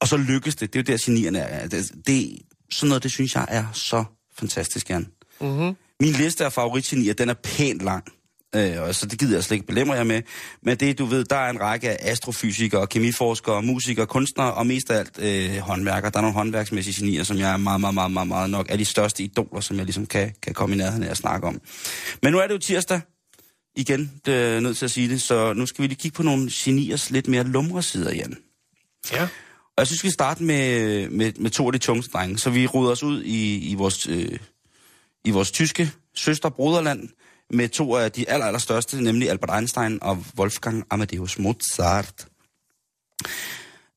Og så lykkes det. Det er jo der, genierne er. Det, det, sådan noget, det synes jeg er så fantastisk, Jan. Mm-hmm. Min liste af favoritgenier, den er pænt lang. Øh, og så det gider jeg slet ikke belemre jer med. Men det, du ved, der er en række af astrofysikere, kemiforskere, musikere, kunstnere og mest af alt øh, håndværkere. Der er nogle håndværksmæssige genier, som jeg er meget, meget, meget, meget, meget nok er de største idoler, som jeg ligesom kan, kan komme i nærheden af at snakke om. Men nu er det jo tirsdag. Igen, det er nødt til at sige det. Så nu skal vi lige kigge på nogle geniers lidt mere lumre sider, Jan. Ja. Og jeg synes, vi skal starte med, med, med to af de tungeste drenge. Så vi ruder os ud i, i, vores, øh, i vores tyske søster broderland med to af de aller, aller største, nemlig Albert Einstein og Wolfgang Amadeus Mozart.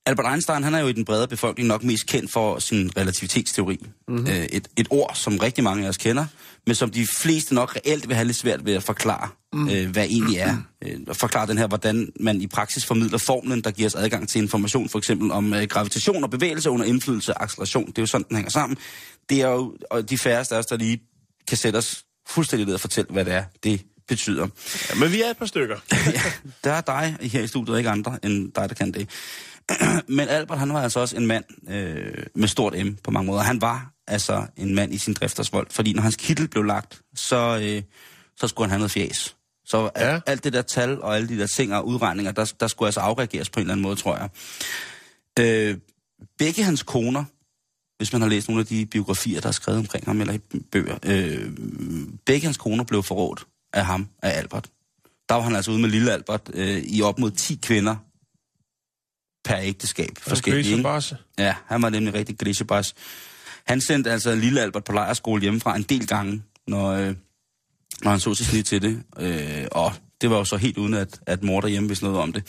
Albert Einstein, han er jo i den brede befolkning nok mest kendt for sin relativitetsteori. Mm-hmm. Øh, et, et ord, som rigtig mange af os kender, men som de fleste nok reelt vil have lidt svært ved at forklare, mm. øh, hvad egentlig er. Øh, at forklare den her, hvordan man i praksis formidler formlen, der giver os adgang til information, for eksempel om øh, gravitation og bevægelse under indflydelse af acceleration. Det er jo sådan, den hænger sammen. Det er jo og de færreste af os, der lige kan sætte os fuldstændig ned og fortælle, hvad det er, det betyder. ja. Men vi er et par stykker. ja, der er dig her i studiet, ikke andre end dig, der kan det. Men Albert, han var altså også en mand øh, med stort M på mange måder. Han var altså en mand i sin driftersvold, fordi når hans kittel blev lagt, så, øh, så skulle han have noget fjes. Så ja. alt, alt det der tal og alle de der ting og udregninger, der, der skulle altså afreageres på en eller anden måde, tror jeg. Øh, begge hans koner, hvis man har læst nogle af de biografier, der er skrevet omkring ham, eller i bøger, øh, begge hans koner blev forrådt af ham, af Albert. Der var han altså ude med lille Albert øh, i op mod 10 kvinder per ægteskab. Forskellige, ikke? Ja, han var nemlig rigtig grisebas. Han sendte altså lille Albert på lejerskole hjemmefra en del gange, når, øh, når han så sig snit til det. Øh, og det var jo så helt uden, at, at mor derhjemme vidste noget om det.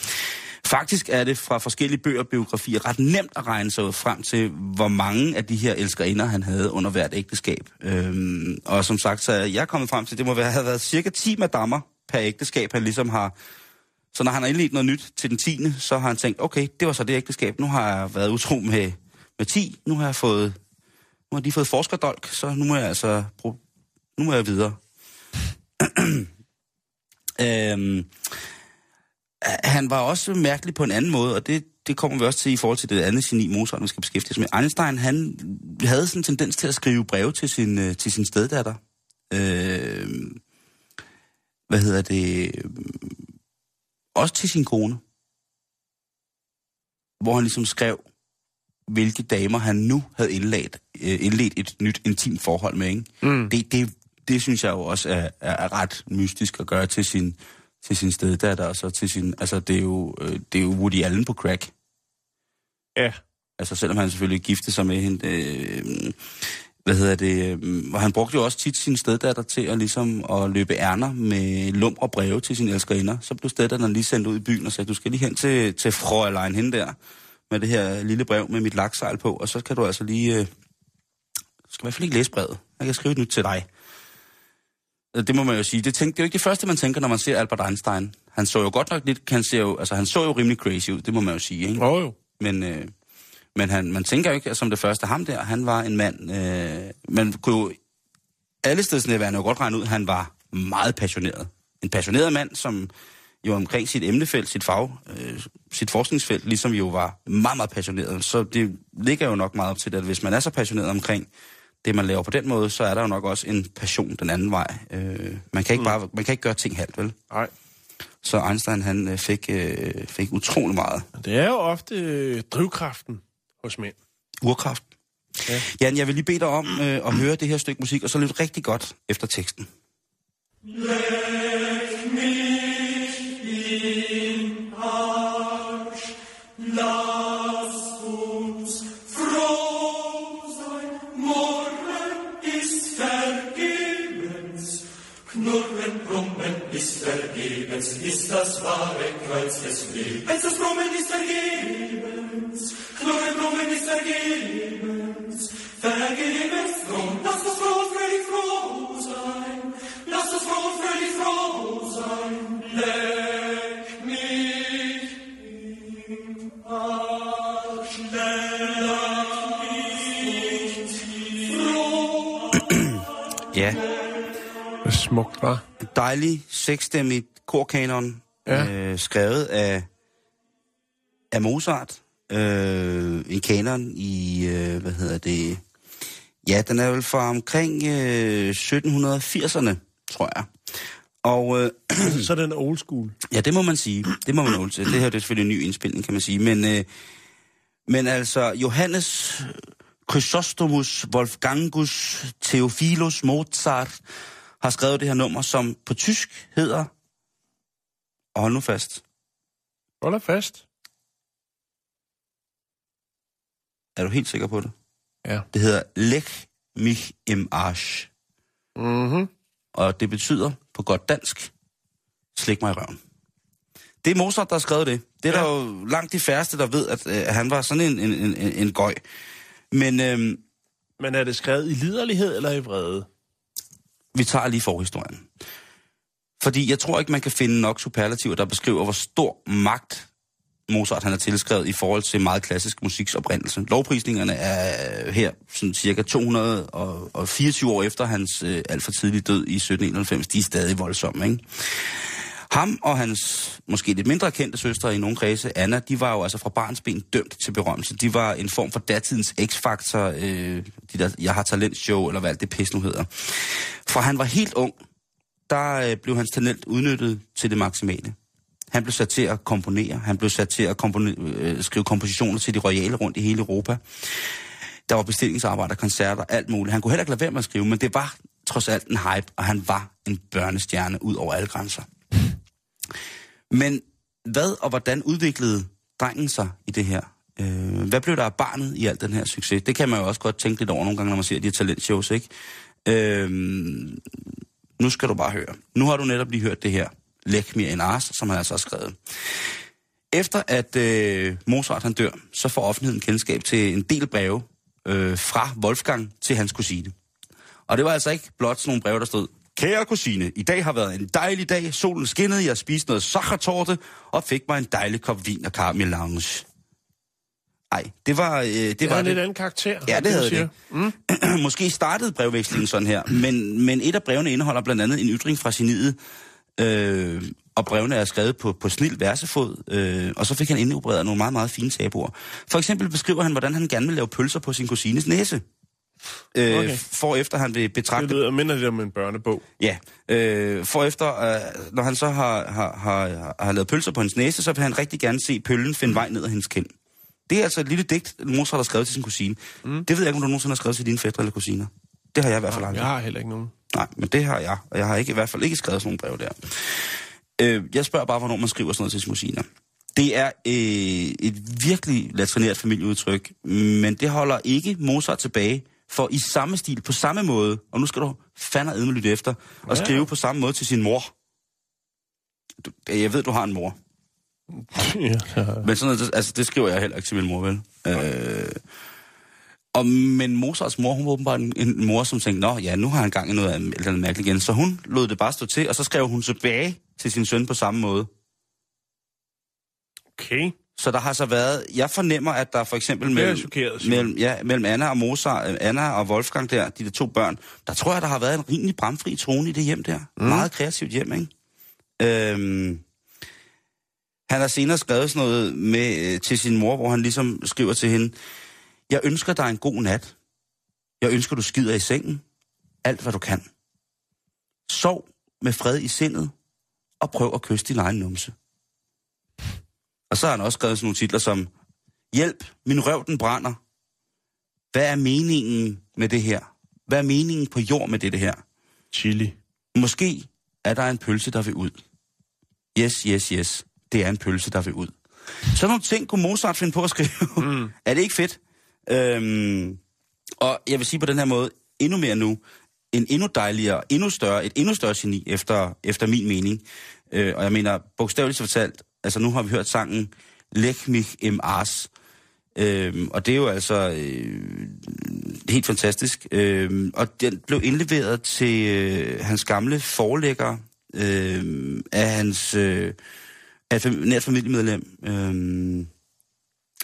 Faktisk er det fra forskellige bøger og biografier ret nemt at regne sig ud frem til, hvor mange af de her elskerinder, han havde under hvert ægteskab. Øhm, og som sagt, så er jeg kommet frem til, at det må være, have været cirka 10 madammer per ægteskab, han ligesom har... Så når han har indledt noget nyt til den 10., så har han tænkt, okay, det var så det ægteskab. Nu har jeg været utro med, med 10, nu har jeg fået... Nu har de fået forskerdolk, så nu må jeg altså... Bruge, nu må jeg videre. øhm, han var også mærkelig på en anden måde, og det, det kommer vi også til i forhold til det andet geni, Mozart, vi skal beskæftige os med. Einstein, han havde sådan en tendens til at skrive breve til sin, øh, til sin steddatter. Øh, hvad hedder det? Også til sin kone. Hvor han ligesom skrev, hvilke damer han nu havde indledt, øh, indledt et nyt intimt forhold med. Ikke? Mm. Det, det, det synes jeg jo også er, er, er ret mystisk at gøre til sin, til sin steddatter, og så til sin, altså det er jo, øh, det er jo Woody Allen på crack. Ja. Altså selvom han selvfølgelig gifte sig med hende, øh, hvad hedder det, øh, og han brugte jo også tit sin steddatter til at ligesom at løbe ærner med lum og breve til sine elskerinder. Så blev steddatteren lige sendt ud i byen og sagde, du skal lige hen til, til Fräulein hende der, med det her lille brev med mit laksejl på, og så kan du altså lige, øh, du skal i hvert fald ikke læse brevet. Jeg kan skrive et nyt til dig. Det må man jo sige. Det, tænk, det er jo ikke det første, man tænker, når man ser Albert Einstein. Han så jo godt nok lidt, han, ser jo, altså, han så jo rimelig crazy ud, det må man jo sige. Ikke? Oh, jo. Men, øh, men han, man tænker jo ikke, som det første, ham der, han var en mand, øh, man kunne jo alle stedsnærværende jo godt regne ud, han var meget passioneret. En passioneret mand, som jo omkring sit emnefelt, sit fag, øh, sit forskningsfelt, ligesom jo var meget, meget passioneret. Så det ligger jo nok meget op til det, at hvis man er så passioneret omkring det, man laver på den måde, så er der jo nok også en passion den anden vej. Øh, man, kan ikke bare, man kan ikke gøre ting halvt, vel? Nej. Så Einstein, han øh, fik, øh, fik utrolig meget. Det er jo ofte øh, drivkraften hos mænd. Urkraft. Ja. Jan, jeg vil lige bede dig om øh, at høre det her stykke musik, og så lytte rigtig godt efter teksten. Lass ist das wahre Kreuz des Lebens. Das Brummen ist vergebens, Knurren, brummen ist vergebens, vergebens froh. Lass uns froh, fröhlich froh sein, lass uns froh, fröhlich froh sein. Leck mich im Arsch, leck mich froh. Ja, Hvor smukt, var. dejlig, seksstemmigt korkanon, Ja. øh, skrevet af, af Mozart. Øh, en kanon i, øh, hvad hedder det, ja, den er vel fra omkring øh, 1780'erne, tror jeg. Og øh, Så er den old school. Ja, det må man sige. Det må man holde til. Det her det er selvfølgelig en ny indspilning, kan man sige. Men, øh, men altså, Johannes Chrysostomus Wolfgangus Theophilus Mozart har skrevet det her nummer, som på tysk hedder... Og hold nu fast. Hold da fast. Er du helt sikker på det? Ja. Det hedder Lech mich im Arsch. Mhm. Og det betyder på godt dansk, slik mig i røven. Det er Mozart, der har skrevet det. Det er ja. der jo langt de færreste, der ved, at øh, han var sådan en, en, en, en, gøj. Men øh, Men er det skrevet i liderlighed eller i vrede? vi tager lige forhistorien. Fordi jeg tror ikke, man kan finde nok superlativer, der beskriver, hvor stor magt Mozart han har tilskrevet i forhold til meget klassisk musiks oprindelse. Lovprisningerne er her sådan cirka 224 år efter hans øh, alt for tidlige død i 1791. De er stadig voldsomme, ikke? Ham og hans måske lidt mindre kendte søstre i nogle kredse, Anna, de var jo altså fra barnsben dømt til berømmelse. De var en form for datidens X-faktor, øh, de der Jeg har talent show, eller hvad alt det pis nu hedder. For han var helt ung, der øh, blev hans talent udnyttet til det maksimale. Han blev sat til at komponere, han blev sat til at kompone, øh, skrive kompositioner til de royale rundt i hele Europa. Der var bestillingsarbejder, koncerter, alt muligt. Han kunne heller ikke lade være med at skrive, men det var trods alt en hype, og han var en børnestjerne ud over alle grænser. Men hvad og hvordan udviklede drengen sig i det her? Øh, hvad blev der af barnet i al den her succes? Det kan man jo også godt tænke lidt over nogle gange, når man ser de her talentshows, ikke? Øh, nu skal du bare høre. Nu har du netop lige hørt det her. Læk mig en ars, som han altså har skrevet. Efter at øh, Mozart han dør, så får offentligheden kendskab til en del breve øh, fra Wolfgang til hans kusine. Og det var altså ikke blot sådan nogle breve, der stod, Kære kusine, i dag har været en dejlig dag. Solen skinnede, jeg spiste noget sachertorte og fik mig en dejlig kop vin og karamelange. Ej, det var... Øh, det, Det var en lidt anden karakter. Ja, det havde det. Mm. Måske startede brevvekslingen sådan her, men, men et af brevene indeholder blandt andet en ytring fra geniet, øh, og brevene er skrevet på, på snil versefod, øh, og så fik han indopereret nogle meget, meget fine tabuer. For eksempel beskriver han, hvordan han gerne vil lave pølser på sin kusines næse. Øh, Okay. For efter han vil betragte... Det lyder minder lidt om en børnebog. Ja, øh, for efter, øh, når han så har, har, har, har lavet pølser på hans næse, så vil han rigtig gerne se pøllen finde vej ned ad hendes kind. Det er altså et lille digt, Mozart har skrevet til sin kusine. Mm. Det ved jeg ikke, om du nogensinde har skrevet til dine fædre eller kusiner. Det har jeg i hvert fald aldrig. Jeg har heller ikke nogen. Nej, men det har jeg, og jeg har ikke, i hvert fald ikke skrevet sådan nogle brev der. Øh, jeg spørger bare, hvornår man skriver sådan noget til sine kusiner. Det er øh, et virkelig latrineret familieudtryk, men det holder ikke Mozart tilbage for i samme stil, på samme måde, og nu skal du fandme lytte efter, og Ja. skrive på samme måde til sin mor. Du, jeg ved, du har en mor. Ja. Men sådan noget, altså, det skriver jeg heller ikke til min mor, vel? Øh, og, men Mozarts mor, hun var åbenbart en, en mor, som tænkte, nå ja, nu har han gang i noget, eller andet mærkeligt igen. Så hun lod det bare stå til, og så skrev hun tilbage til sin søn på samme måde. Okay. Så der har så været, jeg fornemmer, at der for eksempel mellem, chokeret, mellem, ja, mellem Anna og Mozart, øh, Anna og Wolfgang der, de der to børn, der tror jeg, der har været en rimelig bramfri tone i det hjem der. Mm. Meget kreativt hjem, ikke? Øhm, han har senere skrevet sådan noget med, øh, til sin mor, hvor han ligesom skriver til hende, jeg ønsker dig en god nat. Jeg ønsker, du skider i sengen. Alt, hvad du kan. Sov med fred i sindet, og prøv at kysse din egen numse. Og så har han også skrevet sådan nogle titler som, Hjælp, min røv den brænder. Hvad er meningen med det her? Hvad er meningen på jord med det her? Chili. Måske er der en pølse, der vil ud. Yes, yes, yes. Det er en pølse, der vil ud. Så nogle ting kunne Mozart finde på at skrive. Mm. er det ikke fedt? Øhm, og jeg vil sige på den her måde, endnu mere nu, en endnu dejligere, endnu større, et endnu større geni, efter, efter min mening. Øh, og jeg mener, bogstaveligt fortalt, altså nu har vi hørt sangen Lech mich im Ars. Øhm, og det er jo altså øh, helt fantastisk. Øhm, og den blev indleveret til øh, hans gamle forlægger øh, af hans øh, af fam- nært familiemedlem. Øhm,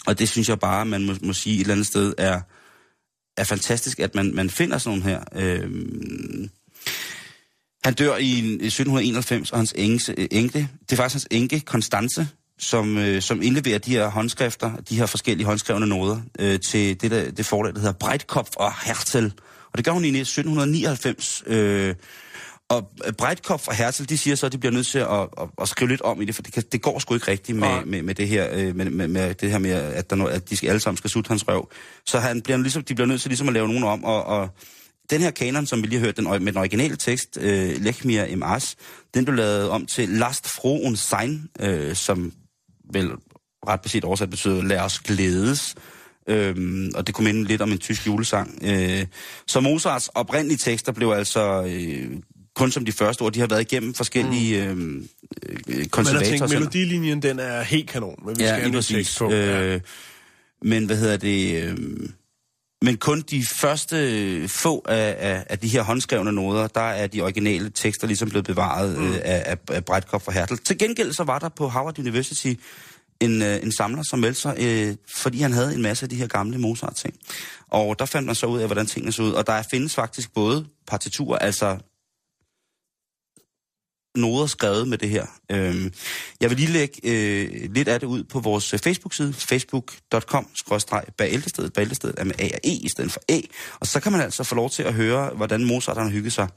og det synes jeg bare, man må, må sige et eller andet sted, er, er fantastisk, at man, man finder sådan nogle her. Øhm, han dør i, i 1791, og hans enke, øh, enke, det er faktisk hans enke, Konstance, som, øh, som indleverer de her håndskrifter, de her forskellige håndskrevne noder, øh, til det, der, det forlag, der hedder Breitkopf og Hertel. Og det gør hun i 1799. Øh, og Breitkopf og Herzl, de siger så, at de bliver nødt til at, at, at skrive lidt om i det, for det, kan, det går sgu ikke rigtigt med, med, med, det her, øh, med, med, med det her med, at, der, at de skal, alle sammen skal sutte hans røv. Så han bliver ligesom, de bliver nødt til ligesom at lave nogen om, og, og den her kanon, som vi lige hørte den, med den originale tekst, øh, Lech mir im Ars, den blev lavet om til Last froh und sein, øh, som vel ret beset oversat betyder, lad os glædes. Øhm, og det kunne minde lidt om en tysk julesang. Øh, så Mozarts oprindelige tekster blev altså øh, kun som de første ord, de har været igennem forskellige øh, øh, Men jeg konservatorer. sådan- melodilinjen, den er helt kanon, men vi skal Ja, have lige præcis. på. Ja. Øh, men hvad hedder det... Øh, men kun de første øh, få af, af, af de her håndskrevne noder, der er de originale tekster ligesom blevet bevaret mm. øh, af, af, af Breitkopf og Hertel. Til gengæld så var der på Howard University en, øh, en samler, som meldte sig, øh, fordi han havde en masse af de her gamle Mozart-ting. Og der fandt man så ud af, hvordan tingene så ud. Og der findes faktisk både partiturer, altså noder skrevet med det her. Øhm, jeg vil lige lægge øh, lidt af det ud på vores øh, Facebook-side, facebook.com-bageltestedet. Bageltestedet er med A og E i stedet for A. Og så kan man altså få lov til at høre, hvordan Mozart han har hygget sig.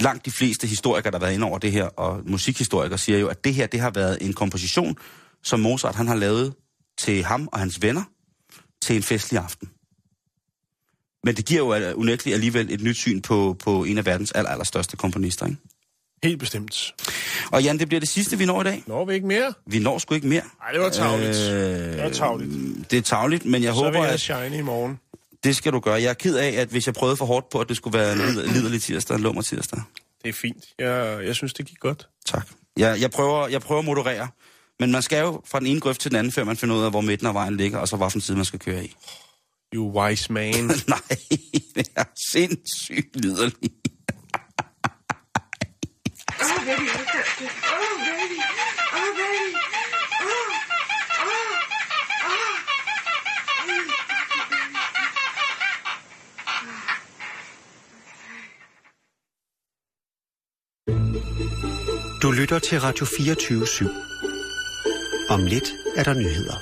Langt de fleste historikere, der har været inde over det her, og musikhistorikere siger jo, at det her det har været en komposition, som Mozart han har lavet til ham og hans venner til en festlig aften. Men det giver jo unægteligt alligevel et nyt syn på, på en af verdens aller, allerstørste komponister, ikke? Helt bestemt. Og Jan, det bliver det sidste, vi når i dag. Når vi ikke mere? Vi når sgu ikke mere. Nej, det var tavligt. Øh, det var tavligt. Det er tavligt, men jeg Så håber, vil jeg at shine i morgen. det skal du gøre. Jeg er ked af, at hvis jeg prøvede for hårdt på, at det skulle være en lid- liderlig tirsdag, en lummer tirsdag. Det er fint. Jeg, jeg synes, det gik godt. Tak. Jeg, jeg, prøver, jeg prøver at moderere. Men man skal jo fra den ene grøft til den anden, før man finder ud af, hvor midten af vejen ligger, og så hvilken side man skal køre i. You wise man. Nej, det er sindssygt liderlig. Baby, look at this. Oh, baby. Oh, baby. Oh, oh, oh. Du lytter til Radio 24 /7. Om lidt er der nyheder.